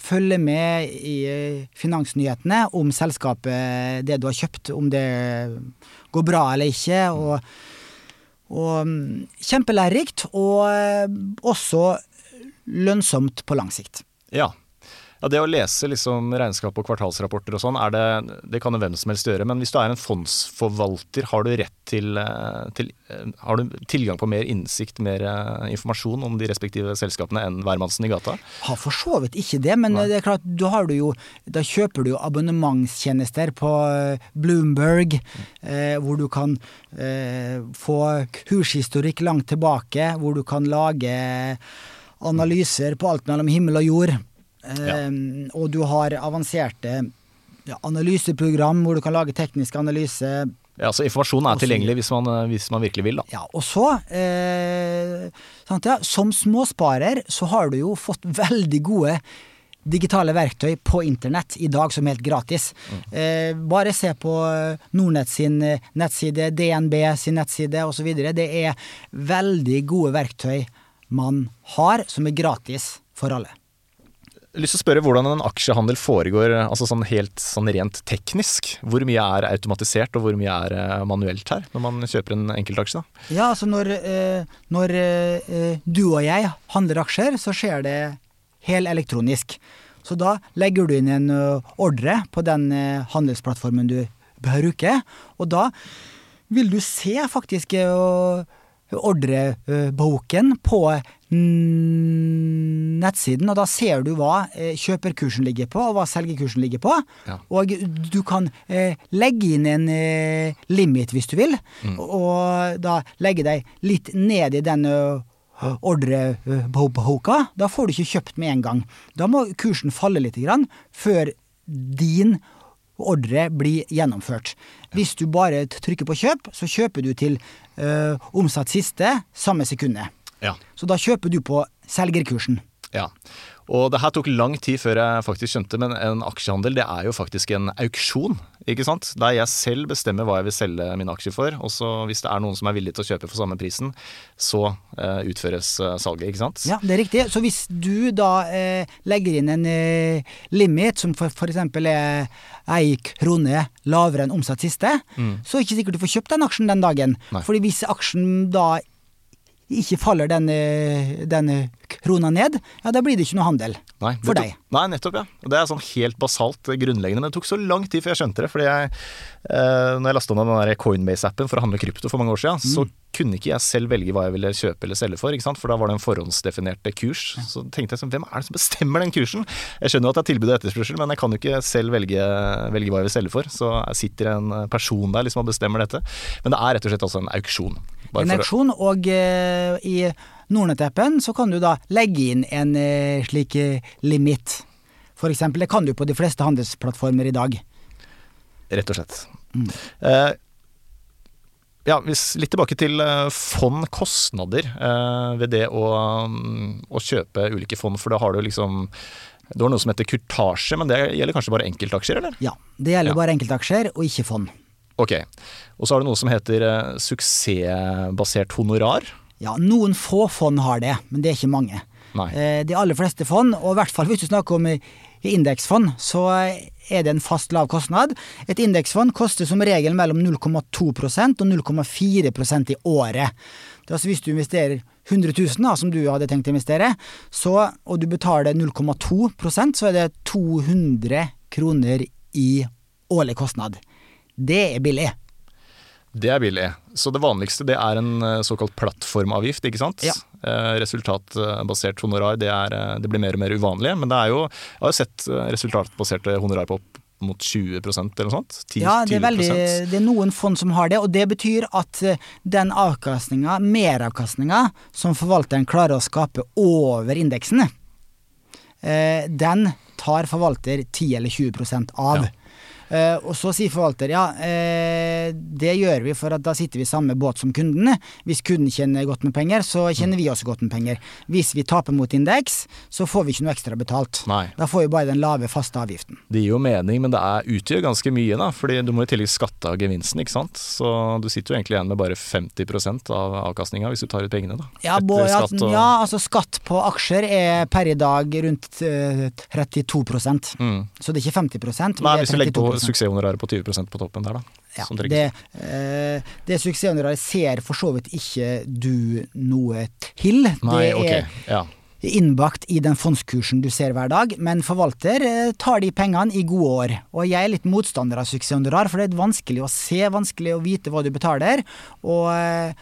følge med i eh, finansnyhetene om selskapet, det du har kjøpt, om det går bra eller ikke. og og mm, kjempelærerikt, og eh, også lønnsomt på lang sikt. Ja. Ja, det å lese liksom regnskap og kvartalsrapporter og sånn, det, det kan jo hvem som helst gjøre. Men hvis du er en fondsforvalter, har du rett til, eh, til eh, Har du tilgang på mer innsikt, mer eh, informasjon om de respektive selskapene enn hvermannsen i gata? Har for så vidt ikke det, men Nei. det er klart, da, har du jo, da kjøper du jo abonnementstjenester på Bloomberg, eh, hvor du kan eh, få kurshistorikk langt tilbake, hvor du kan lage analyser på alt mellom himmel og jord. Eh, Og du har avanserte analyseprogram hvor du kan lage teknisk analyse. Ja, så Informasjonen er tilgjengelig hvis man, eh, hvis man virkelig vil, da. Ja, og så, eh, sant, ja, som småsparer, så har du jo fått veldig gode digitale verktøy på internett i dag som er helt gratis. Eh, bare se på eh, Nordnett sin eh, nettside, DNB sin nettside osv. Det er veldig gode verktøy man har, som er gratis for alle. Lyst til å spørre hvordan en aksjehandel foregår altså sånn helt sånn rent teknisk. Hvor mye er automatisert, og hvor mye er eh, manuelt her, når man kjøper en enkeltaksje? da? Ja, altså når, eh, når eh, du og jeg handler aksjer, så skjer det helelektronisk. Så da legger du inn en ordre på den handelsplattformen du bruker, og da vil du se faktisk ordreboken på mm, nettsiden, og da ser du hva eh, kjøperkursen ligger på, og hva selgerkursen ligger på. Ja. Og du kan eh, legge inn en eh, limit hvis du vil, og da legge deg litt ned i den ordreboka. Da får du ikke kjøpt med en gang. Da må kursen falle litt grann før din ordre blir gjennomført. Hvis du bare trykker på kjøp, så kjøper du til ø, omsatt siste samme sekundet. Ja. Så da kjøper du på selgerkursen. Ja. Og det her tok lang tid før jeg faktisk skjønte, men en aksjehandel det er jo faktisk en auksjon. ikke sant? Der jeg selv bestemmer hva jeg vil selge mine aksjer for. Og så hvis det er noen som er villig til å kjøpe for samme prisen, så eh, utføres eh, salget, ikke sant? Ja, det er riktig. Så hvis du da eh, legger inn en eh, limit som for, eksempel er ei krone lavere enn omsatt siste, så er det ikke sikkert du får kjøpt den aksjen den dagen. Nei. Fordi hvis aksjen da ikke faller den, eh, den krona ned, ja, da blir det ikke noe handel Nei, for tok- deg. Nei, nettopp, ja. Og Det er sånn helt basalt eh, grunnleggende, men det tok så lang tid før jeg skjønte det. Fordi jeg, eh, når jeg lasta ned den Coinbase-appen for å handle krypto for mange år siden, så kunne ikke jeg selv velge hva jeg ville kjøpe eller selge for, for da var det en forhåndsdefinert kurs. Så tenkte jeg sånn, hvem er det som bestemmer den kursen? Jeg skjønner jo at det er tilbud og etterspørsel, men jeg kan jo ikke selv velge, velge hva jeg vil selge for. Så sitter en person der liksom og bestemmer dette. Men det er rett og slett altså en auksjon. For og eh, i Nordnett-appen så kan du da legge inn en eh, slik eh, limit. For eksempel, det kan du på de fleste handelsplattformer i dag. Rett og slett. Eh, ja, hvis, litt tilbake til eh, fond kostnader eh, ved det å, mm, å kjøpe ulike fond, for da har du liksom Du har noe som heter kurtasje, men det gjelder kanskje bare enkeltaksjer, eller? Ja, det gjelder Ja. bare enkeltaksjer og ikke fond. Ok. Og så har du noe som heter eh, suksessbasert honorar. Ja, noen få fond har det, men det er ikke mange. Nei. Eh, De aller fleste fond, og i hvert fall hvis du snakker om indeksfond, så er det en fast lav kostnad. Et indeksfond koster som regel mellom 0,2% og 0,4% i året. Det er altså hvis du investerer 100 000, da, som du hadde tenkt å investere, så, og du betaler 0,2% så er det 200 kroner i årlig kostnad. Det er billig. Det er billig. Så det vanligste det er en eh, såkalt plattformavgift, ikke sant? Ja. Eh, resultatbasert honorar, det, er, eh, det blir mer og mer uvanlig. Men det er jo, jeg har jo sett resultatbaserte honorar på opp mot 20% eller noe sånt. 10, Ja, det er, veldig, det er noen fond som har det, og det betyr at den avkastninga, meravkastninga, som forvalteren klarer å skape over indeksen, eh, den tar forvalter 10 eller 20 av. Ja. Eh, og så sier forvalter ja, eh, det gjør vi for at da sitter vi i samme båt som kundene. Hvis kunden tjener godt med penger, så tjener vi også godt med penger. Hvis vi taper mot indeks, så får vi ikke noe ekstra betalt. Nei. Da får vi bare den lave, faste avgiften. Det gir jo mening, men det er, utgjør ganske mye, da. Fordi du må i tillegg skatte av gevinsten, ikke sant. Så du sitter jo egentlig igjen med bare 50% av avkastninga hvis du tar ut pengene, da. Ja, bo, ja, skatt og- ja, altså skatt på aksjer er per i dag rundt eh, 32 Mm. Så det er ikke 50 men Nei, det hvis er du legger på 32%. Suksesshonoraret på 20% på toppen der, da. Ja, det, eh, det suksesshonoraret ser for så vidt ikke du noe til. Nei, det er er Ja. innbakt i den fondskursen du ser hver dag, men forvalter eh, tar de pengene i gode år. Og jeg er litt motstander av suksesshonorar, for det er vanskelig å se, vanskelig å vite hva du betaler. Og eh,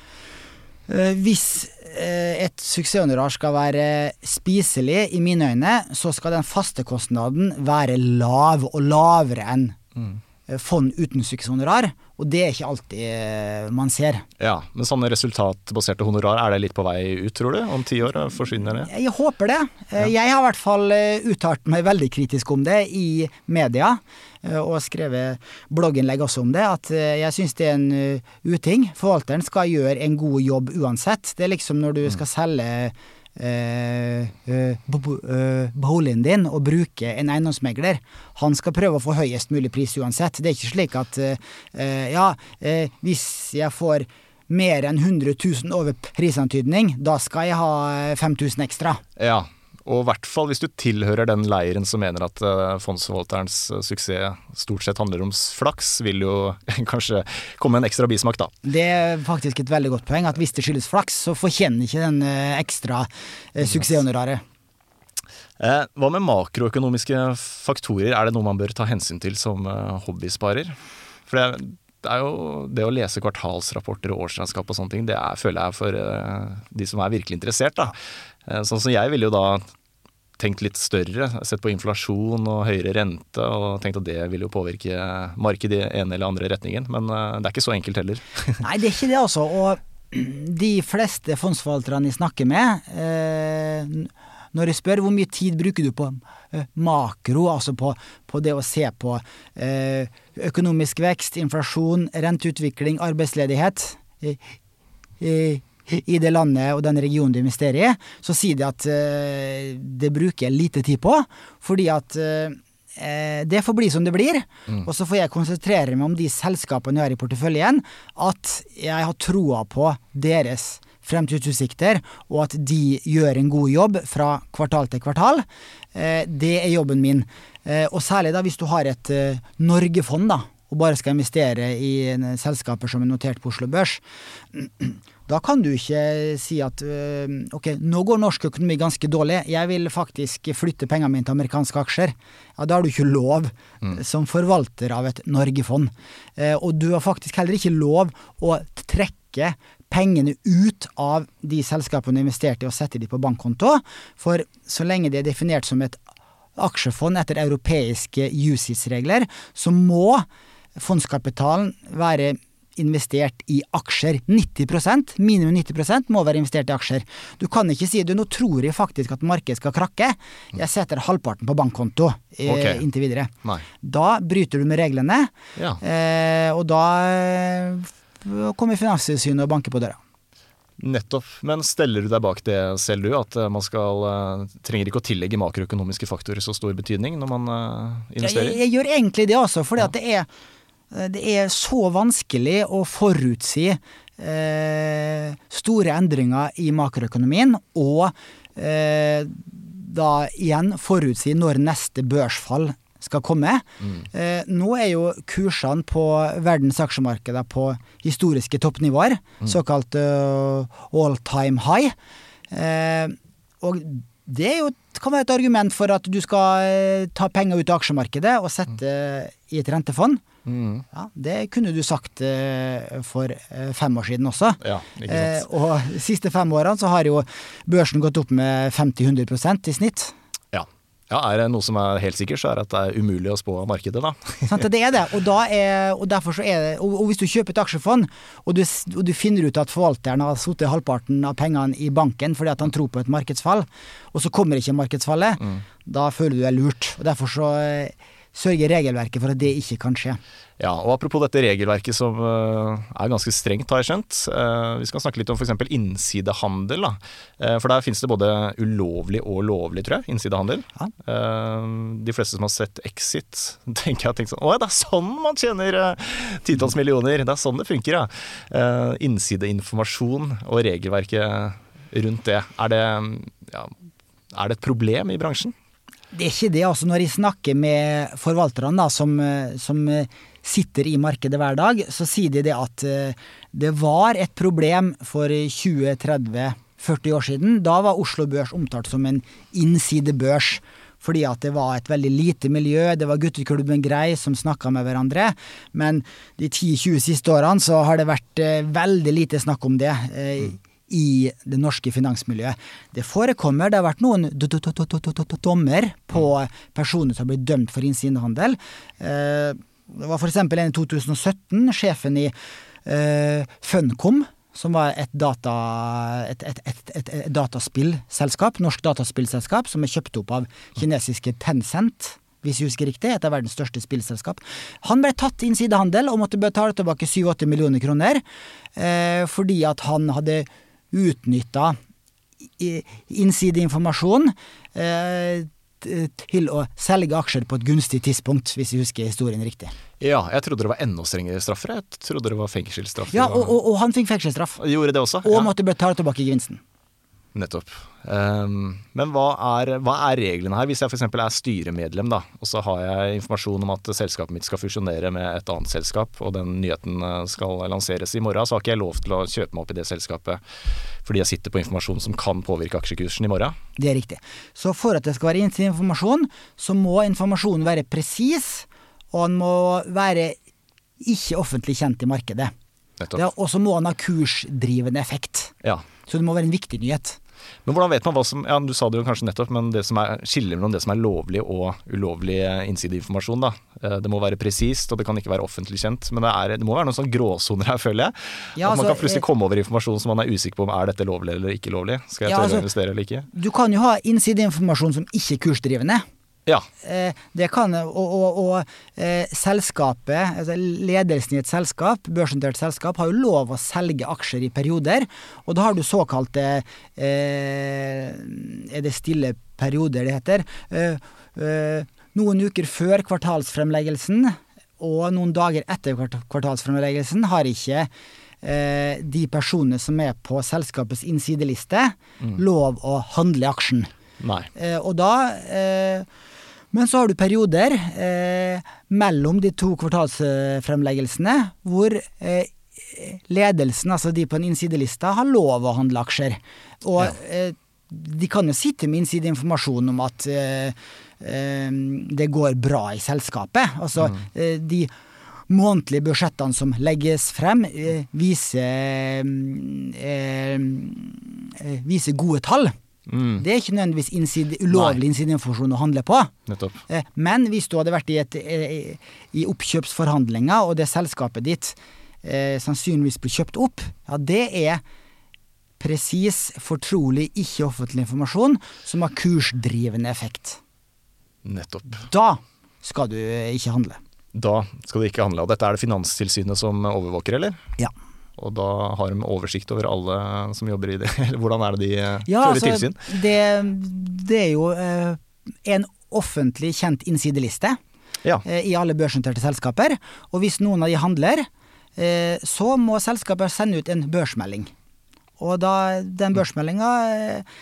eh, hvis et suksesshonorar skal være spiselig, i mine øyne, så skal den faste kostnaden være lav, og lavere enn eh, fond uten suksesshonorar. Og det er ikke alltid eh, man ser. ja. Men sånne resultatbaserte honorar, er det litt på vei ut, tror du? Om ti år forsvinner det? Jeg håper det. Ja. Jeg har i hvert fall eh, uttalt meg veldig kritisk om det i media, eh, og skrevet blogginnlegg også om det, at eh, jeg syns det er en eh, uting. Forvalteren skal gjøre en god jobb uansett. Det er liksom når du skal selge eh, eh, eh, boligen din og bruke en eiendomsmegler. Han skal prøve å få høyest mulig pris uansett. Det er ikke slik at ja, hvis jeg får mer enn 100 000 over prisantydning, da skal jeg ha eh, 5000 ekstra. Ja. Og i hvert fall hvis du tilhører den leiren som mener at eh, fondsforvalterens eh, suksess stort sett handler om flaks, vil jo kanskje komme en ekstra bismak, da. Det er faktisk et veldig godt poeng, at hvis det skyldes flaks, så fortjener ikke den eh, ekstra suksesshonoraret. Hva med makroøkonomiske faktorer, er det noe man bør ta hensyn til som hobbysparer? For det, det er jo det å lese kvartalsrapporter og årsregnskap og sånne ting, det er, føler jeg for de som er virkelig interessert, da. Eh, sånn som jeg ville jo da tenkt litt større, sett på inflasjon og høyere rente, og tenkt at det vil jo påvirke markedet i ene eller andre retningen. Men eh, det er ikke så enkelt heller. Nei, det er ikke det, altså. Og de fleste fondsforvalterne jeg snakker med, eh, når jeg spør hvor mye tid bruker du på makro, altså på, på det å se på økonomisk vekst, inflasjon, renteutvikling, arbeidsledighet i, det landet og den regionen du investerer i, så sier de at eh, det bruker jeg lite tid på, fordi at eh, eh, det får bli som det blir, og så får jeg konsentrere meg om de selskapene jeg har i porteføljen, at jeg har troa på deres fremtidsutsikter, og at de gjør en god jobb fra kvartal til kvartal. Det er jobben min. Og særlig da hvis du har et Norgefond, da, og bare skal investere i selskaper som er notert på Oslo Børs, da kan du ikke si at øh, ok, nå går norsk økonomi ganske dårlig, jeg vil faktisk flytte pengene mine til amerikanske aksjer. Ja, Da har du ikke lov Mm. som forvalter av et Norge-fond. Eh, og du har faktisk heller ikke lov å trekke pengene ut av de selskapene du investerte i og sette de på bankkonto, for så lenge de er definert som et aksjefond etter europeiske USIS-regler, så må fondskapitalen være investert i aksjer. 90% minimum 90% må være investert i aksjer. Du kan ikke si du, nå tror jeg faktisk at markedet skal krakke, jeg setter halvparten på bankkonto eh, Ok. inntil videre. Nei. Da bryter du med reglene, Ja. eh, og da eh, kommer Finanstilsynet og banker på døra. Nettopp. Men steller du deg bak det selv, du? At man skal trenger ikke å tillegge makroøkonomiske faktorer så stor betydning når man investerer? Jeg, jeg, jeg gjør egentlig det også, fordi at det er, det er så vanskelig å forutsi eh, store endringer i makroøkonomien, og eh, da igjen forutsi når neste børsfall skal komme. Eh, nå er jo kursene på verdens aksjemarkeder på historiske toppnivåer, såkalt uh, all time high. Eh, og det jo, kan være et argument for at du skal eh, ta penger ut av aksjemarkedet og sette i et rentefond. Mm. Ja, det kunne du sagt eh, for eh, fem år siden også. Ja, ikke Eh, og de siste fem årene så har jo børsen gått opp med 50-100 i snitt. Ja. ja. Er det noe som er helt sikkert, så er det at det er umulig å spå markedet, da. Sant? Det er det. Og, er, og derfor så er det og, og hvis du kjøper et aksjefond, og du, og du finner ut at forvalteren har sittet halvparten av pengene i banken fordi at han tror på et markedsfall, og så kommer ikke markedsfallet, da føler du deg lurt. Og derfor så eh, sørger regelverket for at det ikke kan skje. Ja, og Apropos dette regelverket som eh, er ganske strengt, har jeg skjønt. Eh, vi skal snakke litt om f.eks. innsidehandel. Da. Eh, for der finnes det både ulovlig og lovlig, tror jeg. Innsidehandel. Ja. De fleste som har sett Exit, tenker jeg har tenkt sånn Å ja, det er sånn man tjener titalls millioner! Det er sånn det funker, ja. Innsideinformasjon og regelverket rundt det. Er det, ja, er det et problem i bransjen? Det er ikke det. altså Når jeg snakker med forvalterne da, som, eh, som eh, sitter i markedet hver dag, så sier de det at eh, det var et problem for 20-30-40 år siden. Da var Oslo Børs omtalt som en innsidebørs. Fordi at det var et veldig lite miljø, det var gutteklubben Grei som snakka med hverandre. Men de 10-20 siste årene så har det vært veldig lite snakk om det. Eh, i det norske finansmiljøet. Det forekommer. Det har vært noen dommer på personer som har blitt dømt for innsidehandel. Eh, Det var f.eks. en i 2017, sjefen i eh, Funcom, som var et, data, et, et, et, dataspillselskap, norsk dataspillselskap, som er kjøpt opp av kinesiske Tencent. Hvis jeg husker riktig, et av verdens største spillselskap. Han ble tatt innsidehandel og måtte betale tilbake 7-8 millioner kroner eh, fordi at han hadde utnytta innsideinformasjon eh, til å selge aksjer på et gunstig tidspunkt, hvis jeg husker historien riktig. Ja, jeg trodde det var enda strengere straffer. Jeg trodde det var fengselsstraff. Ja, og, og, og han fikk fengselsstraff. Gjorde det også? Og ja. måtte betale tilbake gevinsten. Nettopp. Um, men hva er, hva er reglene her? Hvis jeg f.eks. er styremedlem, da, og så har jeg informasjon om at selskapet mitt skal fusjonere med et annet selskap, og den nyheten eh, skal lanseres i morgen, så har ikke jeg lov til å kjøpe meg opp i det selskapet fordi jeg sitter på informasjon som kan påvirke aksjekursen i morgen? Det er riktig. Så for at det skal være innsideinformasjon, så må informasjonen være presis, og den må være ikke offentlig kjent i markedet. Nettopp. Og så må den ha kursdrivende effekt. Ja. Så det må være en viktig nyhet. Men hvordan vet man hva som Ja, du sa det jo kanskje nettopp, men det som er skiller mellom det som er lovlig og ulovlig eh, innsideinformasjon, da. Eh, Det må være presist, og det kan ikke være offentlig kjent. Men det, er, det må være noen sånne gråsoner her, føler jeg. Ja, At man altså, kan plutselig eh, komme over informasjon som man er usikker på om er dette lovlig eller ikke lovlig. Skal jeg Ja, tørre altså- å investere eller ikke? Du kan jo ha innsideinformasjon som ikke er kursdrivende. Ja. Eh, det kan, og, og, og eh, selskapet, altså ledelsen i et selskap, børsnotert selskap, har jo lov å selge aksjer i perioder. Og da har du såkalte eh, Er det stille perioder det heter? Eh, eh, noen uker før kvartalsfremleggelsen og noen dager etter kvartalsfremleggelsen har ikke eh, de personene som er på selskapets innsideliste, lov å handle aksjen. Nei. Eh, og da eh, Men så har du perioder eh, mellom de to kvartalsfremleggelsene hvor eh, ledelsen, altså de på en innsidelista, har lov å handle aksjer. Og Ja. eh, de kan jo sitte med innsideinformasjon om at eh, eh, det går bra i selskapet. Altså eh, de månedlige budsjettene som legges frem, viser, mm, viser gode tall. Mm, Det er ikke nødvendigvis innside, ulovlig innsideinformasjon å handle på. nettopp. Eh, Men hvis du hadde vært i, et, eh, i oppkjøpsforhandlinger, og det selskapet ditt eh, sannsynligvis blir kjøpt opp, ja, det er presis, fortrolig, ikke-offentlig informasjon som har kursdrivende effekt. Nettopp. Da skal du eh, ikke handle. Da skal du ikke handle. Og dette er det Finanstilsynet som overvåker, eller? Ja. Og da har de oversikt over alle som jobber i det? Eller hvordan er det de eh, Ja, fører altså, tilsyn? det, det er jo eh, en offentlig kjent innsideliste. Ja. eh, i alle børsnoterte selskaper. Og hvis noen av de handler, eh, så må selskapet sende ut en børsmelding. Og da, den børsmeldinga eh,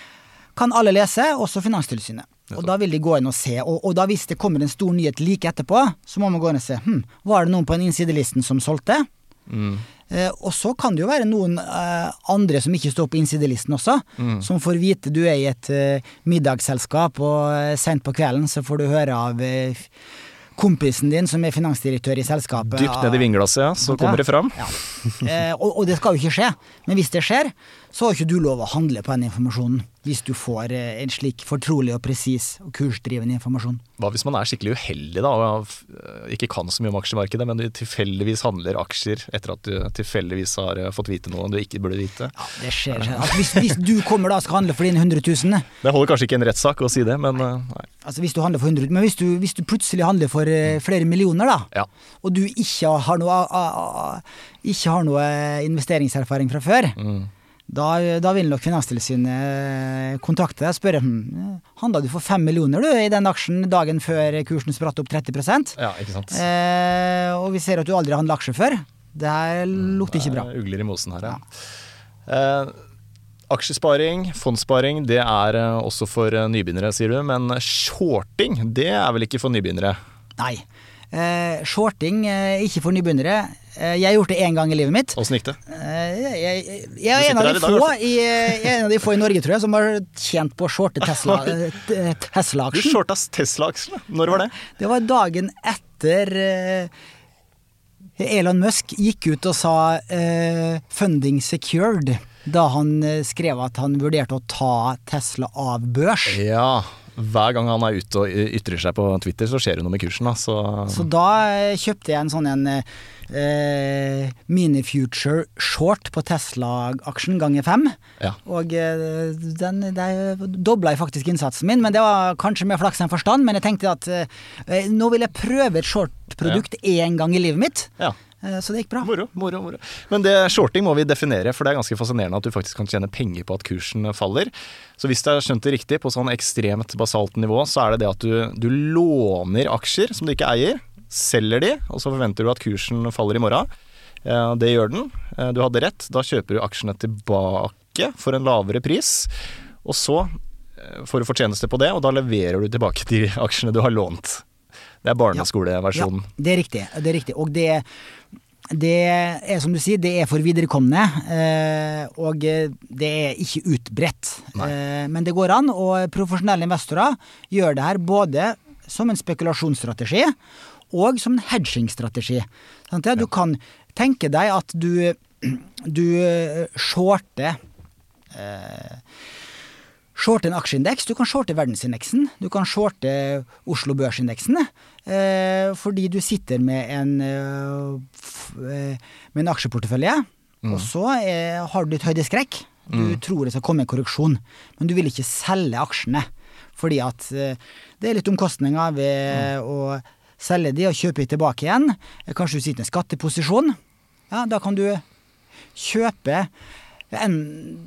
kan alle lese, også Finanstilsynet. Og da vil de gå inn og se. Og, og da hvis det kommer en stor nyhet like etterpå, så må man gå inn og se. Hm, var det noen på den innsidelisten som solgte? Mm. Eh, og så kan det jo være noen eh, andre som ikke står på innsidelisten også, som får vite du er i et eh, middagsselskap, og sent på kvelden så får du høre av kompisen din som er finansdirektør i selskapet. Dypt ned i vinglasset, ja, så kommer det fram. Ja. Og, og det skal jo ikke skje. Men hvis det skjer, så har ikke du lov å handle på den informasjonen. Hvis du får eh, en slik fortrolig og presis og kursdrivende informasjon. Hva hvis man er skikkelig uheldig da, og eh, ikke kan så mye om aksjemarkedet, men du tilfeldigvis handler aksjer etter at du tilfeldigvis har eh, fått vite noe du ikke burde vite? Ja, det skjer. Altså, hvis, hvis du kommer da og skal handle for dine 100 000 Det holder kanskje ikke en rettssak å si det, men nei. Altså hvis du handler for 100 Men hvis du, hvis du plutselig handler for eh, flere millioner, da, Ja. og du ikke har noe, ikke har noe investeringserfaring fra før, Mm. Da, da vil nok Finanstilsynet kontakte deg og spørre hm, handla du for fem millioner du i den aksjen dagen før kursen spratt opp 30% Ja, ikke sant. eh, Og vi ser at du aldri har handla aksjer før. Det her lukter ikke bra. Det er Ugler i mosen her, ja. Eh, aksjesparing, fondssparing, det er eh, også for eh, nybegynnere, sier du. Men shorting, det er vel ikke for nybegynnere? Nei. Eh, shorting, eh, ikke for nybegynnere. Eh, jeg har gjort det én gang i livet mitt. Åssen gikk det? Eh, Jeg, jeg, jeg er en av, de få i, jeg er en av de få i Norge, tror jeg, som har tjent på å shorte Tesla-aksjen. Tesla Du shorta Tesla-aksjen? Når var det? det var dagen etter eh, Elon Musk gikk ut og sa eh, 'funding secured', da han eh, skrev at han vurderte å ta Tesla av børs. Ja. Hver gang han er ute og ytrer seg på Twitter, så skjer det noe med kursen. Da. Så, Så da eh, kjøpte jeg en sånn en eh, mini-future short på Tesla-aksjen ganger fem. ja. Og eh, den, der dobla jeg faktisk innsatsen min, men det var kanskje mer flaks enn forstand. Men jeg tenkte at eh, nå vil jeg prøve et short-produkt én gang i livet mitt. ja. Eh, så det gikk bra. Moro, moro, moro. Men det shorting må vi definere, for det er ganske fascinerende at du faktisk kan tjene penger på at kursen faller. Så hvis jeg har skjønt det riktig, på sånn ekstremt basalt nivå, så er det det at du, du låner aksjer som du ikke eier, selger de, og så forventer du at kursen faller i morgen. Eh, Det gjør den. Eh, Du hadde rett. Da kjøper du aksjene tilbake for en lavere pris. Og så eh, får du fortjeneste på det, og da leverer du tilbake de aksjene du har lånt. Det er barneskoleversjonen. Ja, det er riktig. Det er riktig. Og det, det er som du sier, det er for viderekomne. Og det er ikke utbredt. Nei. men det går an, og profesjonelle investorer gjør det her både som en spekulasjonsstrategi og som en hedgingstrategi. Det? Du kan tenke deg at du, du shorter eh, shorte en aksjeindeks. Du kan shorte verdensindeksen. Du kan shorte Oslo Børsindeksen. Eh, fordi du sitter med en, eh, eh, med en aksjeportefølje, og så eh, har du litt høydeskrekk. Du tror det skal komme en korreksjon, men du vil ikke selge aksjene. Fordi at eh, det er litt omkostninger ved å selge de og kjøpe de tilbake igjen. Kanskje du sitter i en skatteposisjon. Ja, da kan du kjøpe en,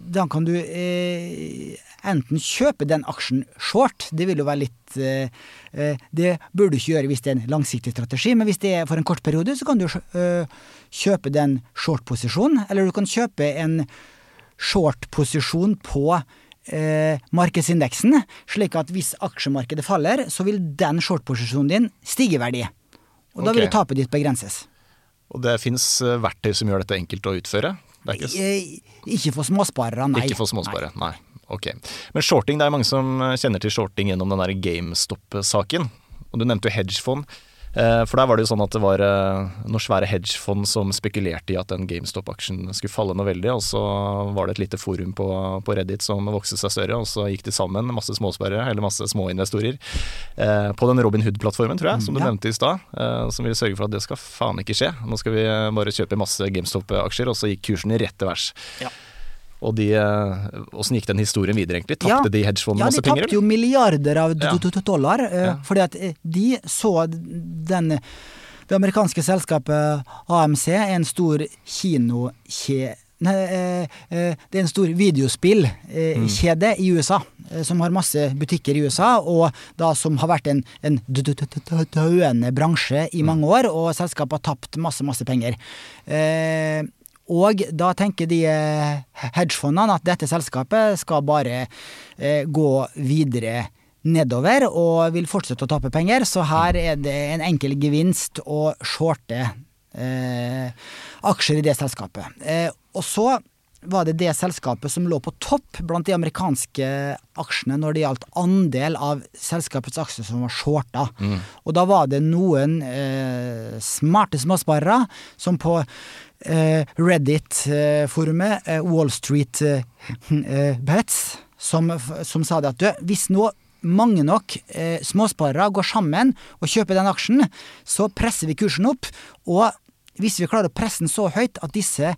Da kan du eh, enten kjøpe den aksjen short, det vil jo være litt eh, eh, Det bør du ikke gjøre hvis det er en langsiktig strategi, men hvis det er for en kort periode, så kan du eh, kjøpe den short-posisjonen, eller du kan kjøpe en short-posisjon på eh, markedsindeksen, slik at hvis aksjemarkedet faller, så vil den short-posisjonen din stige i verdi. Og da vil tapet ditt begrenses. Og det fins verktøy som gjør dette enkelt å utføre? Det ikke, Eh, Ikke for småsparere, nei. ikke for småsparere, nei. Ok. Men shorting, det er mange som eh, kjenner til shorting gjennom den der GameStop-saken. Og du nevnte jo hedgefond. Eh, For der var det jo sånn at det var eh, noen svære hedgefond som spekulerte i at den GameStop-aksjen skulle falle noe veldig, og så var det et lite forum på, på Reddit som vokste seg større, og så gikk de sammen, masse småsparere, eller masse småinvestorer, eh, på den Robin Hood-plattformen, tror jeg, som du Ja. nevnte i stad, som ville sørge for at det skal faen ikke skje. Nå skal vi bare kjøpe masse GameStop-aksjer, og så gikk kursen rett til værs. Ja. Og de, eh, Åssen gikk den historien videre, egentlig? Ja. Tapte de hedgefondene Ja, de masse penger? tapte jo milliarder av Ja. do- do- dollar, eh, Ja. fordi at eh, de så den Det amerikanske selskapet AMC er en stor kinokjede det er en stor videospillkjede i USA, som har masse butikker i USA, og da som har vært en, en dø- dø- dø- dø- døende bransje i mange år, og selskapet har tapt masse, masse penger. Eh, og da tenker de eh, hedgefondene at dette selskapet skal bare eh, gå videre nedover og vil fortsette å tape penger, så her er det en enkel gevinst å shorte eh, aksjer i det selskapet. Eh, og så var det det selskapet som lå på topp blant de amerikanske aksjene når det gjaldt andel av selskapets aksjer som var shorta. Og da var det noen eh, smarte småsparere som på Reddit-forumet eh, Wall Street eh, eh, Bets, som, som sa det at hvis nå mange nok eh, småsparere går sammen og kjøper den aksjen, så presser vi kursen opp. Og hvis vi klarer å presse den så høyt at disse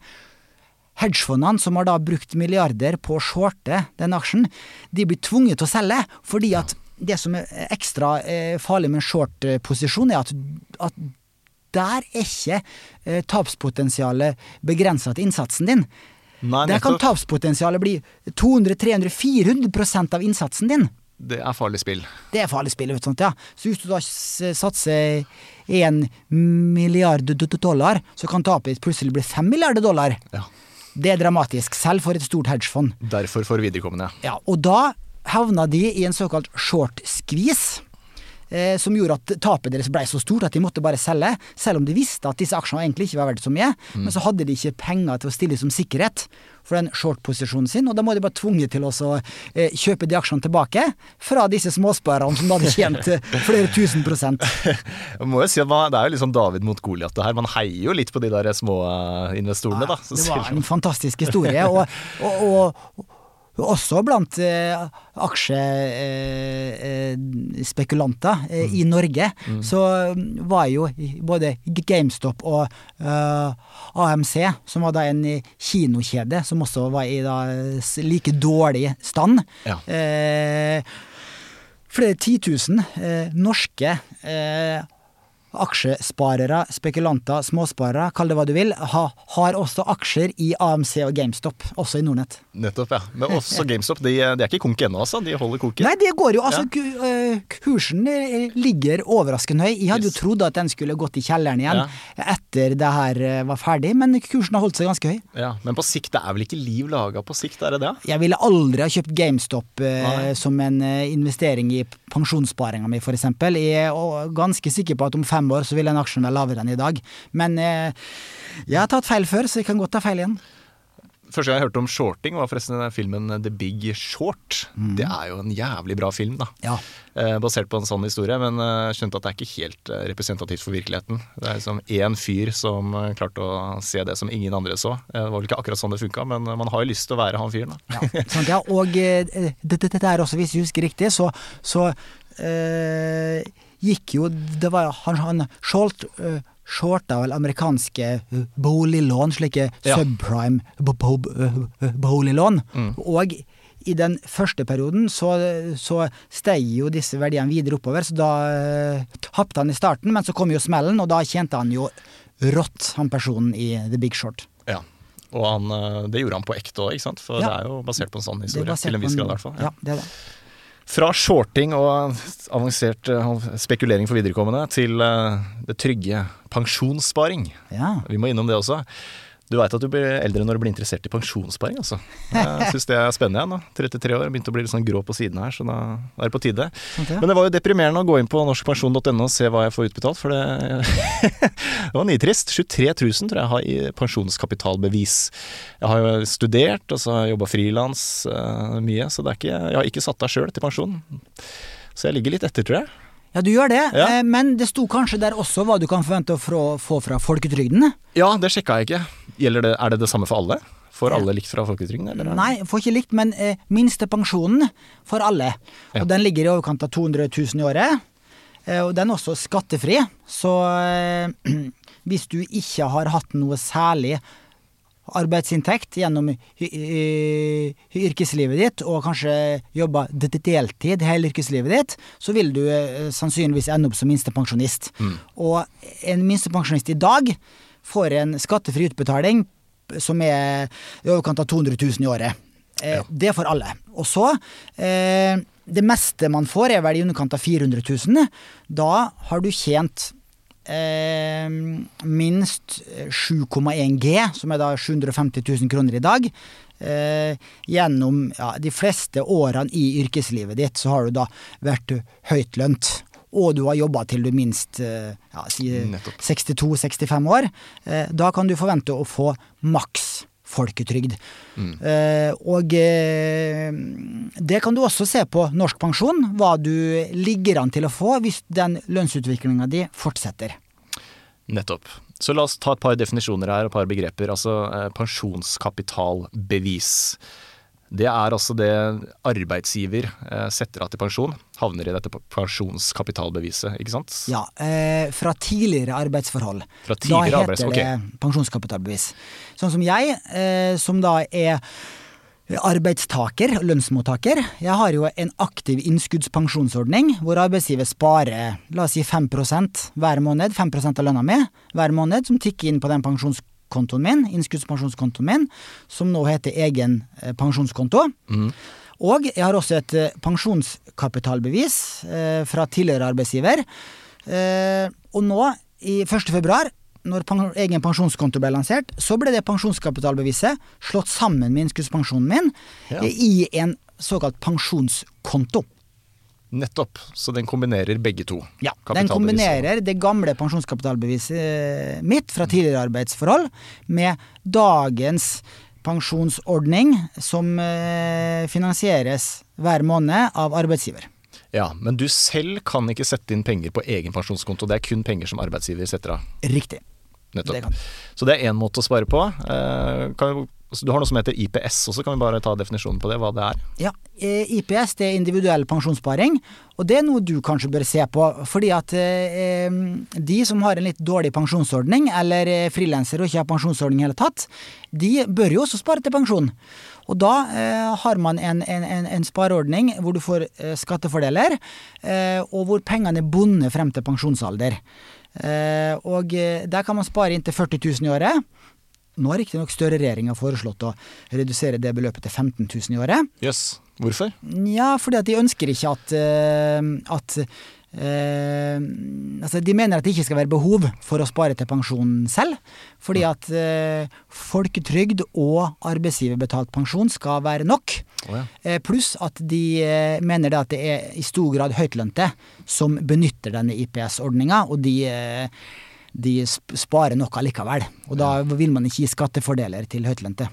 hedgefondene, som har da brukt milliarder på å shorte den aksjen, de blir tvunget til å selge, fordi at det som er ekstra eh, farlig med en short-posisjon, er at, at der er ikke eh, tapspotensialet begrensa til innsatsen din. Nei, Der kan tapspotensialet bli 200-300-400% av innsatsen din. Det er farlig spill. Det er farlig spill. vet du, sånt, ja. Så hvis du da satser én milliard do- do- dollar, så kan tapet ditt plutselig bli fem milliarder dollar. Ja. Det er dramatisk, selv for et stort hedgefond. Derfor for viderekommende. Ja, og da havna de i en såkalt short squeeze. Eh, som gjorde at tapet deres ble så stort at de måtte bare selge, selv om de visste at disse aksjene egentlig ikke var verdt så mye. Men så hadde de ikke penger til å stille som sikkerhet for den short-posisjonen sin, og da må de bare tvunget til å eh, kjøpe de aksjene tilbake fra disse småsparerne som da hadde tjent eh, flere tusen prosent. Jeg må jo si at man, Det er jo sånn David mot Goliat det her. Man heier jo litt på de der små investorene, ja, da. Det var en fantastisk historie. Og, og, og også blant eh, aksjespekulanter eh, Mm. i Norge, så mm, var jo både GameStop og eh, AMC, som var da en eh, kinokjede, som også var i da like dårlig stand. Ja. Eh, flere titusen eh, norske eh, aksjesparere, spekulanter, småsparere, kall det hva du vil, ha, har også aksjer i AMC og GameStop, også i Nordnett. Nettopp, ja. Men også GameStop, de, de er ikke konk ennå, altså. De holder koken. Nei, det går jo. Altså, Ja. eh, kursen eh, ligger overraskende høy. Jeg hadde Yes. jo trodd at den skulle gått i kjelleren igjen etter det her eh, var ferdig, men kursen har holdt seg ganske høy. Ja, Men på sikt, det er vel ikke liv laga på sikt, er det det? Jeg ville aldri ha kjøpt GameStop Nei. som en investering i pensjonssparinga mi, f.eks. Jeg er ganske sikker på at om fem år så vil den aksjen være lavere enn i dag. Men eh, jeg har tatt feil før, så jeg kan godt ta feil igjen. Første gang jeg hørte om shorting, var forresten den filmen The Big Short. Det er jo en jævlig bra film, da. Ja. Eh, basert på en sånn historie, men eh, skjønte at det er ikke helt eh, representativt for virkeligheten. Det er liksom én fyr som eh, klarte å se det som ingen andre så. Eh, det var vel ikke akkurat sånn det funka, men man har jo lyst til å være han fyren, da. Ja, sant, ja. Og dette det- dette er også, hvis jeg husker riktig, så, så gikk jo Det var han, han short, eh, shorta vel amerikanske eh, boliglån, slike Ja. subprime bo- bo- eh, boliglån. Mm. Og i den første perioden så, så steg jo disse verdiene videre oppover, så da eh, tapte han i starten, men så kom jo smellen, og da tjente han jo rått, han personen i The Big Short. Ja. Og han, eh, det gjorde han på ekte òg, ikke sant? For Ja. det er jo basert på en sånn historie. Til en viss grad, i hvert fall. Ja, det er det. Fra shorting og avansert eh, spekulering for viderekommende til eh, det trygge pensjonssparing. Ja. Vi må innom det også. Du veit at du blir eldre når du blir interessert i pensjonssparing, altså. Jeg syns det er spennende, igjen. nå. 33 år, begynte å bli litt sånn grå på siden her, så da er det på tide. Men det var jo deprimerende å gå inn på norskpensjon.no og se hva jeg får utbetalt, for det, det var nitrist. 23 000 tror jeg jeg har i pensjonskapitalbevis. Jeg har jo studert, og så har jeg jobba frilans eh, mye, så det er ikke, jeg har ikke satt av sjøl til pensjon. Så jeg ligger litt etter, tror jeg. Ja, du gjør det, Ja. eh, men det sto kanskje der også hva du kan forvente å få, få fra folketrygden? Ja, det sjekka jeg ikke. Det, er det det samme for alle? Får alle likt fra folketrygden, eller? Nei, får ikke likt, men eh, minstepensjonen for alle. Ja. Og den ligger i overkant av 200 000 i året. Eh, og den er også skattefri, så eh, hvis du ikke har hatt noe særlig arbeidsinntekt gjennom yrkeslivet ditt, og kanskje jobba deltid hele yrkeslivet ditt, så vil du eh, sannsynligvis ende opp som minstepensjonist. Og en minstepensjonist i dag får en skattefri utbetaling som er i overkant av 200 000 i året. Eh, Ja. Det får alle. Og så eh, Det meste man får, er vel i underkant av 400 000. Da har du tjent eh, minst 7,1 G, som er da 750 000 kroner i dag. Eh, gjennom ja, de fleste årene i yrkeslivet ditt så har du da vært høytlønt. Og du har jobba til du minst eh, ja, si 62-65 år. Eh, da kan du forvente å få maks folketrygd. Eh, og eh, det kan du også se på norsk pensjon, hva du ligger an til å få hvis den lønnsutviklinga di fortsetter. Nettopp. Så la oss ta et par definisjoner her, et par begreper. Altså eh, pensjonskapitalbevis. Det er altså det arbeidsgiver eh, setter av til pensjon, havner i dette pensjonskapitalbeviset, ikke sant? Ja, eh, fra tidligere arbeidsforhold. Fra tidligere da arbeids- heter det pensjonskapitalbevis. Sånn som jeg, eh, som da er arbeidstaker, lønnsmottaker. Jeg har jo en aktiv innskuddspensjonsordning hvor arbeidsgiver sparer la oss si 5% hver måned, 5% av lønna mi hver måned, som tikker inn på den pensjonskontoen min, innskuddspensjonskontoen min, som nå heter egen pensjonskonto. pensjonskonto. Og jeg har også et eh, pensjonskapitalbevis eh, fra tidligere arbeidsgiver. Eh, og nå, i 1. februar, når pen egen pensjonskonto ble lansert, så ble det pensjonskapitalbeviset slått sammen med innskuddspensjonen min Ja. eh, i en såkalt pensjonskonto. Nettopp. Så den kombinerer begge to. Ja, Den kombinerer det gamle pensjonskapitalbeviset eh, mitt fra tidligere arbeidsforhold med dagens pensjonsordning som eh, finansieres hver måned av arbeidsgiver. Ja, men du selv kan ikke sette inn penger på egen pensjonskonto. Det er kun penger som arbeidsgiver setter av. Riktig. Nettopp. Det. Så det er én måte å spare på. Eh, kan vi, altså, du har noe som heter IPS også, kan vi bare ta definisjonen på det, hva det er? Ja, eh, IPS det er individuell pensjonssparing, og det er noe du kanskje bør se på. Fordi at eh, de som har en litt dårlig pensjonsordning, eller eh, frilansere og ikke har pensjonsordning i hele tatt, de bør jo også spare til pensjon. Og da eh, har man en, en, en, spareordning hvor du får eh, skattefordeler, eh, og hvor pengene er bundet frem til pensjonsalder. Eh, og eh, der kan man spare inntil 40 000 i året. Nå har riktignok Støre-regjeringa foreslått å redusere det beløpet til 15 000 i året. Jøss. Hvorfor? Ja, fordi at de ønsker ikke at, eh, at eh, altså De mener at det ikke skal være behov for å spare til pensjonen selv. Fordi at eh, folketrygd og arbeidsgiverbetalt pensjon skal være nok. Oh ja. Eh, Pluss at de eh, mener det at det er i stor grad høytlønte som benytter denne IPS-ordninga, og de, eh, de sparer noe allikevel. Og da vil man ikke gi skattefordeler til høytlønte.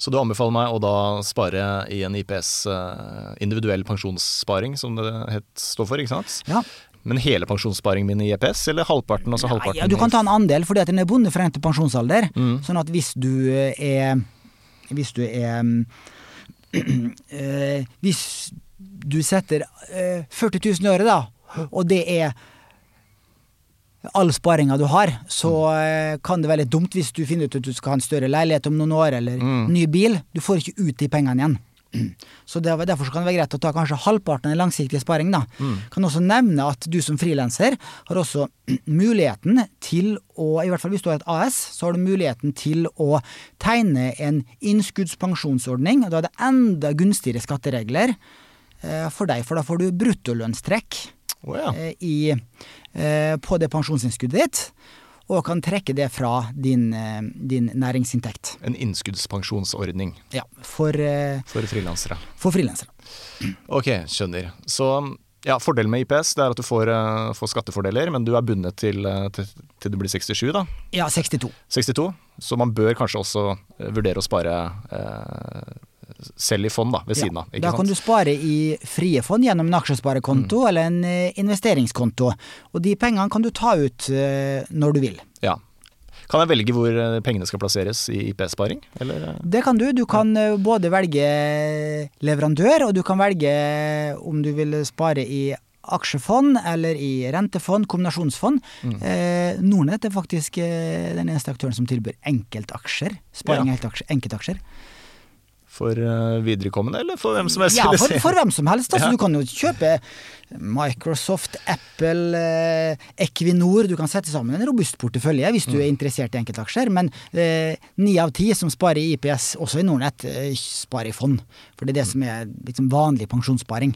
Så du anbefaler meg å da spare i en IPS, eh, individuell pensjonssparing, som det het, står for, ikke sant? Ja. Men hele pensjonssparingen min i IPS, eller halvparten? Altså halvparten Ja, du kan ta en andel, fordi at den er bundet frem til pensjonsalder. Mm. Sånn at hvis du er Hvis du er mm, eh, Hvis du setter øh, 40 000 i året, da, og det er all sparinga du har, så eh, kan det være litt dumt hvis du finner ut at du skal ha en større leilighet om noen år, eller Mm. ny bil. Du får ikke ut de pengene igjen. Så det, Derfor så kan det være greit å ta kanskje halvparten av den langsiktige sparing. da. Kan også nevne at du som frilanser har også muligheten til å, i hvert fall hvis du har et AS, så har du muligheten til å tegne en innskuddspensjonsordning. og Da er det enda gunstigere skatteregler eh, for deg, for da får du bruttolønnstrekk Å ja. eh, i, eh, på det pensjonsinnskuddet ditt. og kan trekke det fra din, eh, din næringsinntekt. En innskuddspensjonsordning Ja, for, for frilansere. for frilansere. Ok, skjønner. Så ja, fordelen med IPS det er at du får, får skattefordeler, men du er bundet til, til, til du blir 67, da. Ja, 62. 62. Så man bør kanskje også vurdere å spare eh, selv i fond, da, ved siden av. Da sant? kan du spare i frie fond gjennom en aksjesparekonto eller en eh, investeringskonto. Og de pengene kan du ta ut eh, når du vil. Ja. Kan jeg velge hvor eh, pengene skal plasseres i IPS-sparing? Eh? Det kan du. Du kan ja. både velge leverandør, og du kan velge om du vil spare i aksjefond eller i rentefond, kombinasjonsfond. Eh, Nordnett er faktisk eh, den eneste aktøren som tilbyr enkeltaksjer. Sparing i enkeltaksjer. enkeltaksjer. For eh, viderekommende, eller for hvem som helst? Ja, for, for hvem som helst. Altså, Ja. Du kan jo kjøpe Microsoft, Apple, eh, Equinor. Du kan sette sammen en robust portefølje hvis du Mm. er interessert i enkeltaksjer. Men eh, av ti som sparer i IPS, også i Nordnett, eh, sparer i fond. For det er det som er liksom vanlig pensjonssparing.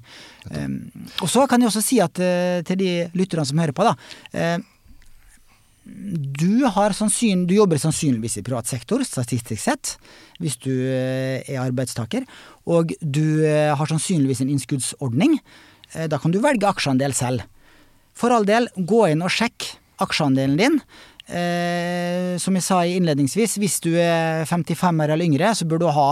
Um, og så kan jeg også si at eh, til de lytterne som hører på, da. eh, du, sannsyn, du jobber sannsynligvis i privat sektor, statistisk sett, hvis du eh, er arbeidstaker. Og du eh, har sannsynligvis en innskuddsordning. Eh, Da kan du velge aksjeandel selv. For all del, gå inn og sjekk aksjeandelen din. Som jeg sa innledningsvis, hvis du er 55 år eller yngre, så bør du ha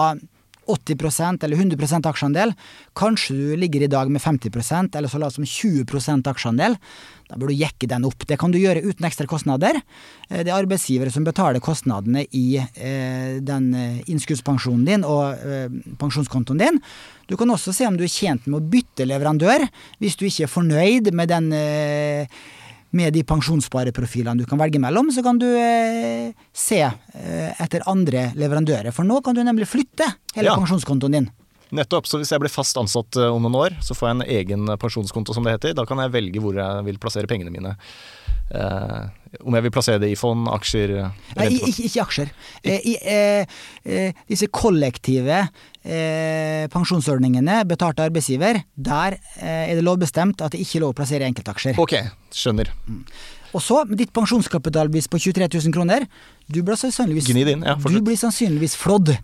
80% eller 100 aksjeandel. Kanskje du ligger i dag med 50% eller så la oss som 20% aksjeandel. Da bør du jekke den opp. Det kan du gjøre uten ekstra kostnader. Eh, Det er arbeidsgivere som betaler kostnadene i eh, den eh, innskuddspensjonen din og eh, pensjonskontoen din. Du kan også se om du er tjent med å bytte leverandør hvis du ikke er fornøyd med den eh, med de pensjonsspareprofilene du kan velge mellom, så kan du eh, se eh, etter andre leverandører. For nå kan du nemlig flytte hele Ja. pensjonskontoen din. Nettopp. Så hvis jeg blir fast ansatt eh, om noen år, så får jeg en egen pensjonskonto, som det heter. Da kan jeg velge hvor jeg vil plassere pengene mine. Eh, om jeg vil plassere det i fond, aksjer Nei, ikke, ikke aksjer. Eh, i, eh, eh, disse kollektive eh, pensjonsordningene betalt av arbeidsgiver, der eh, er det lovbestemt at det ikke er lov å plassere enkeltaksjer. Ok, skjønner. Og så, med ditt pensjonskapitalbevis på 23 000 kroner, du blir sannsynligvis inn, ja, Du blir sannsynligvis flådd.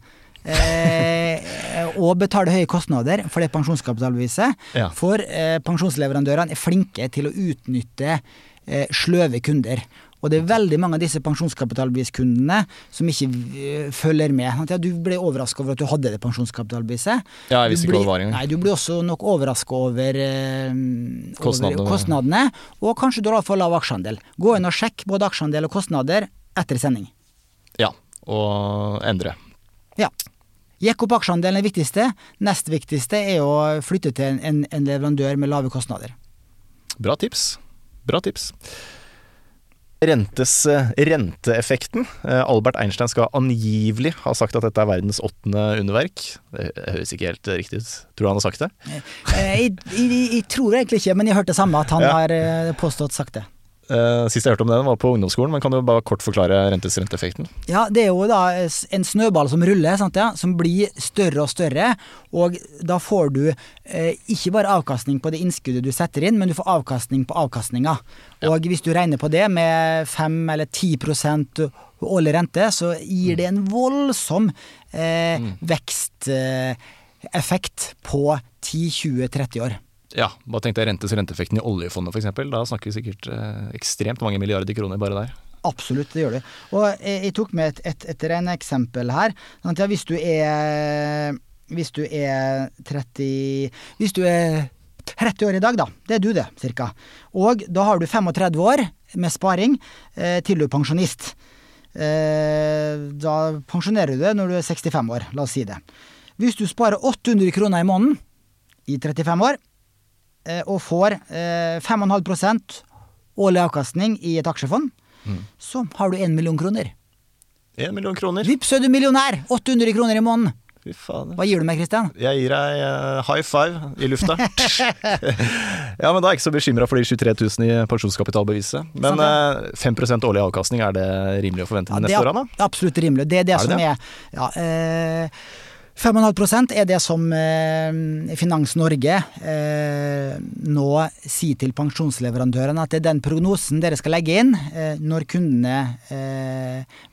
Eh, og betaler høye kostnader for det pensjonskapitalbeviset. Ja. For eh, pensjonsleverandørene er flinke til å utnytte eh, sløve kunder. Og det er veldig mange av disse pensjonskapitalbeviskundene som ikke eh, følger med. Ja, du ble overraska over at du hadde det pensjonskapitalbeviset. Ja, jeg visste ikke hva det var. Nei, du blir også nok overraska over, eh, Kostnadene. over kostnadene. Og kanskje du har for lav aksjeandel. Gå inn og sjekk både aksjeandel og kostnader etter sending. Ja, og endre. Ja. Jekk opp aksjeandelen er det viktigste. Nest viktigste er å flytte til en, en, en leverandør med lave kostnader. Bra tips. Bra tips. Rentes, eh, renteeffekten. Eh, Albert Einstein skal angivelig ha sagt at dette er verdens åttende underverk. Det høres ikke helt riktig ut. Tror du han har sagt det? Eh, Jeg, jeg, jeg tror egentlig ikke, men jeg hørte det samme, at han Ja. har påstått sagt det. Eh, Sist jeg hørte om det, var på ungdomsskolen, men kan du bare kort forklare rentes renteeffekten? Ja, det er jo da en snøball som ruller, sant, ja, som blir større og større. Og da får du eh, ikke bare avkastning på det innskuddet du setter inn, men du får avkastning på avkastninga. Og hvis du regner på det med 5 eller 10 årlig rente, så gir det en voldsom eh, veksteffekt på 10-20-30 år. Ja, bare tenkte jeg rentes renteeffekten i oljefondet f.eks. Da snakker vi sikkert eh, ekstremt mange milliarder kroner bare der. Absolutt, det gjør du. Og jeg, jeg tok med et, et, et regneeksempel her. Sånn ja, hvis du er Hvis du er 30 Hvis du er 30 år i dag, da. Det er du, det, cirka. Og da har du 35 år med sparing eh, til du er pensjonist. Eh, da pensjonerer du deg når du er 65 år, la oss si det. Hvis du sparer 800 kroner i måneden i 35 år, og får eh, 5,5 årlig avkastning i et aksjefond, så har du 1 million kroner. 1 million kroner. Vips, er du millionær! 800 kroner i måneden. Hva gir du meg, Kristian? Jeg gir deg eh, high five i lufta. ja, men da er jeg ikke så bekymra for de 23 000 i pensjonskapitalbeviset. Men eh, 5 årlig avkastning, er det rimelig å forvente ja, neste år? da? absolutt rimelig. Det er det, Er det som det? er ja, eh, 5,5% er det som eh, Finans Norge eh, nå sier til pensjonsleverandørene at det er den prognosen dere skal legge inn eh, når kundene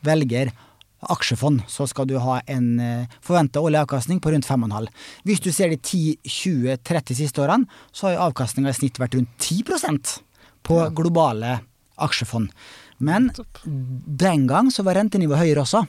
velger aksjefond. Så skal du ha en forventa årlig avkastning på rundt 5,5. Hvis du ser de 10-20-30 siste årene, så har avkastninga i snitt vært rundt 10% på globale aksjefond. Men den gang så var rentenivået høyere også.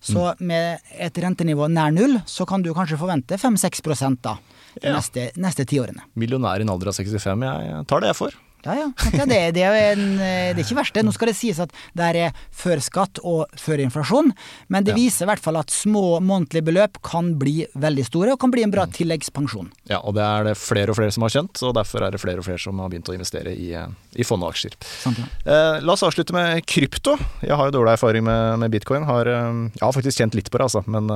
Så med et rentenivå nær null, så kan du kanskje forvente 5-6 da de Ja. neste, neste tiårene. Millionær i en alder av 65, jeg tar det jeg får. Ja, ja. ja det, det, er en, eh, det er ikke verst, det. Nå skal det sies at det er før skatt og før inflasjon, men det Ja. viser i hvert fall at små månedlige beløp kan bli veldig store, og kan bli en bra tilleggspensjon. Ja, og det er det flere og flere som har kjent, og derfor er det flere og flere som har begynt å investere i, eh, i fond og aksjer. Sant, ja. Eh, la oss avslutte med krypto. Jeg har jo dårlig erfaring med, med bitcoin. Har, eh, jeg har faktisk kjent litt på det, altså, men,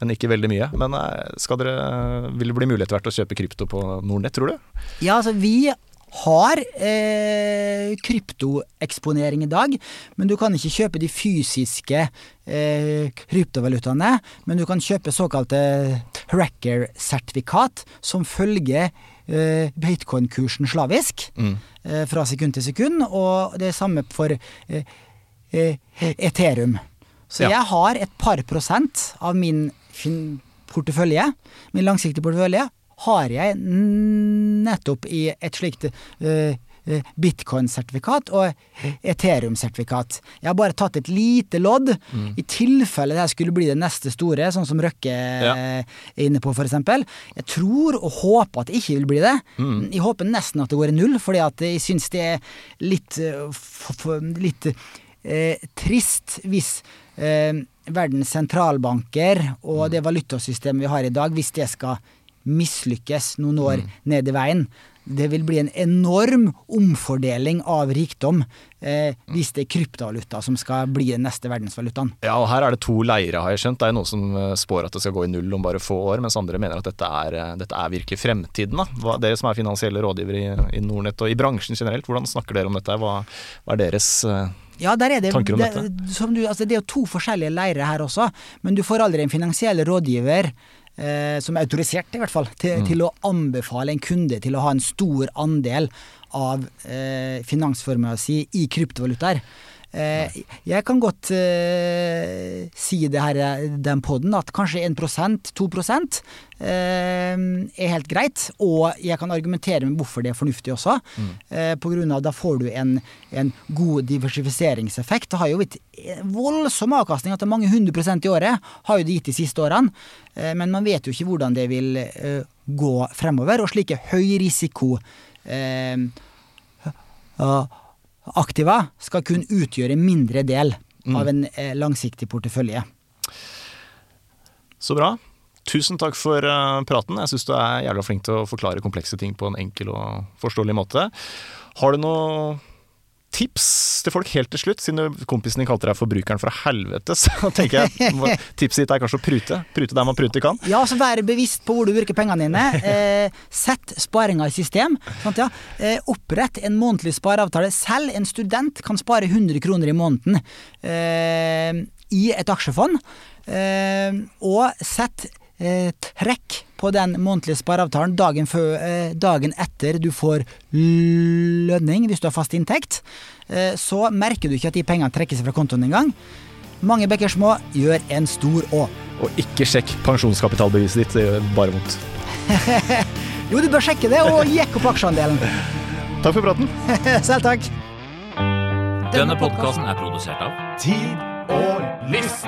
men ikke veldig mye. Men skal dere, vil det bli mulighet til å kjøpe krypto på Nordnett, tror du? Ja, altså vi har eh, kryptoeksponering i dag, men du kan ikke kjøpe de fysiske eh, kryptovalutaene. Men du kan kjøpe såkalte hacker-sertifikat som følger eh, bitcoin-kursen slavisk eh, fra sekund til sekund, og det er samme for eh, eh, Ethereum. Så Ja. jeg har et par prosent av min portefølje, min langsiktige portefølje, har jeg nettopp i et slikt eh, eh, bitcoin-sertifikat og Ethereum-sertifikat. Jeg har bare tatt et lite lodd, i tilfelle det skulle bli det neste store, sånn som Røkke Ja. eh, er inne på, f.eks. Jeg tror og håper at det ikke vil bli det. Jeg håper nesten at det går i null, fordi at jeg syns det er litt, litt eh, trist hvis eh, verdens sentralbanker og det valutasystemet vi har i dag, hvis det skal mislykkes noen år ned i veien. Det vil bli en enorm omfordeling av rikdom eh, hvis det er kryptovaluta som skal bli den neste verdensvalutaen. Ja, og her er det to leire, har jeg skjønt. Det er noen som eh, spår at det skal gå i null om bare få år, mens andre mener at dette er, eh, dette er virkelig fremtiden. Hva, dere som er finansielle rådgivere i, i Nordnett og i bransjen generelt, hvordan snakker dere om dette? Hva, hva er deres eh, Ja, der er det, det, som du, altså det er jo to forskjellige leirer her også, men du får aldri en finansiell rådgiver eh, som er autorisert, i hvert fall, til, til å anbefale en kunde til å ha en stor andel av eh, finansformua si i kryptovalutaer. Eh, jeg kan godt eh, si det her, den poden, at kanskje 1% 2 eh, er helt greit. Og jeg kan argumentere med hvorfor det er fornuftig også. Eh, på grunn av da får du en, en god diversifiseringseffekt. Det har jo gitt voldsom avkastning til mange hundre prosent i året, har jo det gitt de siste årene. Eh, men man vet jo ikke hvordan det vil eh, gå fremover. Og slike høyrisiko eh, ja, aktiva skal kun utgjøre en mindre del av en eh, langsiktig portefølje. Så bra. Tusen takk for eh, praten. Jeg syns du er jævla flink til å forklare komplekse ting på en enkel og forståelig måte. Har du noe tips til folk helt til slutt? Siden kompisen din kalte deg forbrukeren fra helvete, så tenker jeg tipset ditt er kanskje å prute. Prute der man prute kan. Ja, så Vær bevisst på hvor du bruker pengene dine. Eh, sett sparinga i system. Sant, ja? eh, opprett en månedlig spareavtale. Selv en student kan spare 100 kroner i måneden eh, i et aksjefond. Eh, og sett eh, trekk på den månedlige spareavtalen dagen, før, eh, dagen etter du får lønning, hvis du har fast inntekt. Eh, så merker du ikke at de pengene trekkes fra kontoen engang. Mange bekker små gjør en stor å. Og ikke sjekk pensjonskapitalbeviset ditt, det gjør bare vondt. Jo, du bør sjekke det, og jekk opp aksjeandelen. Takk for praten. Selv takk. Denne podkasten er produsert av Tid og lyst.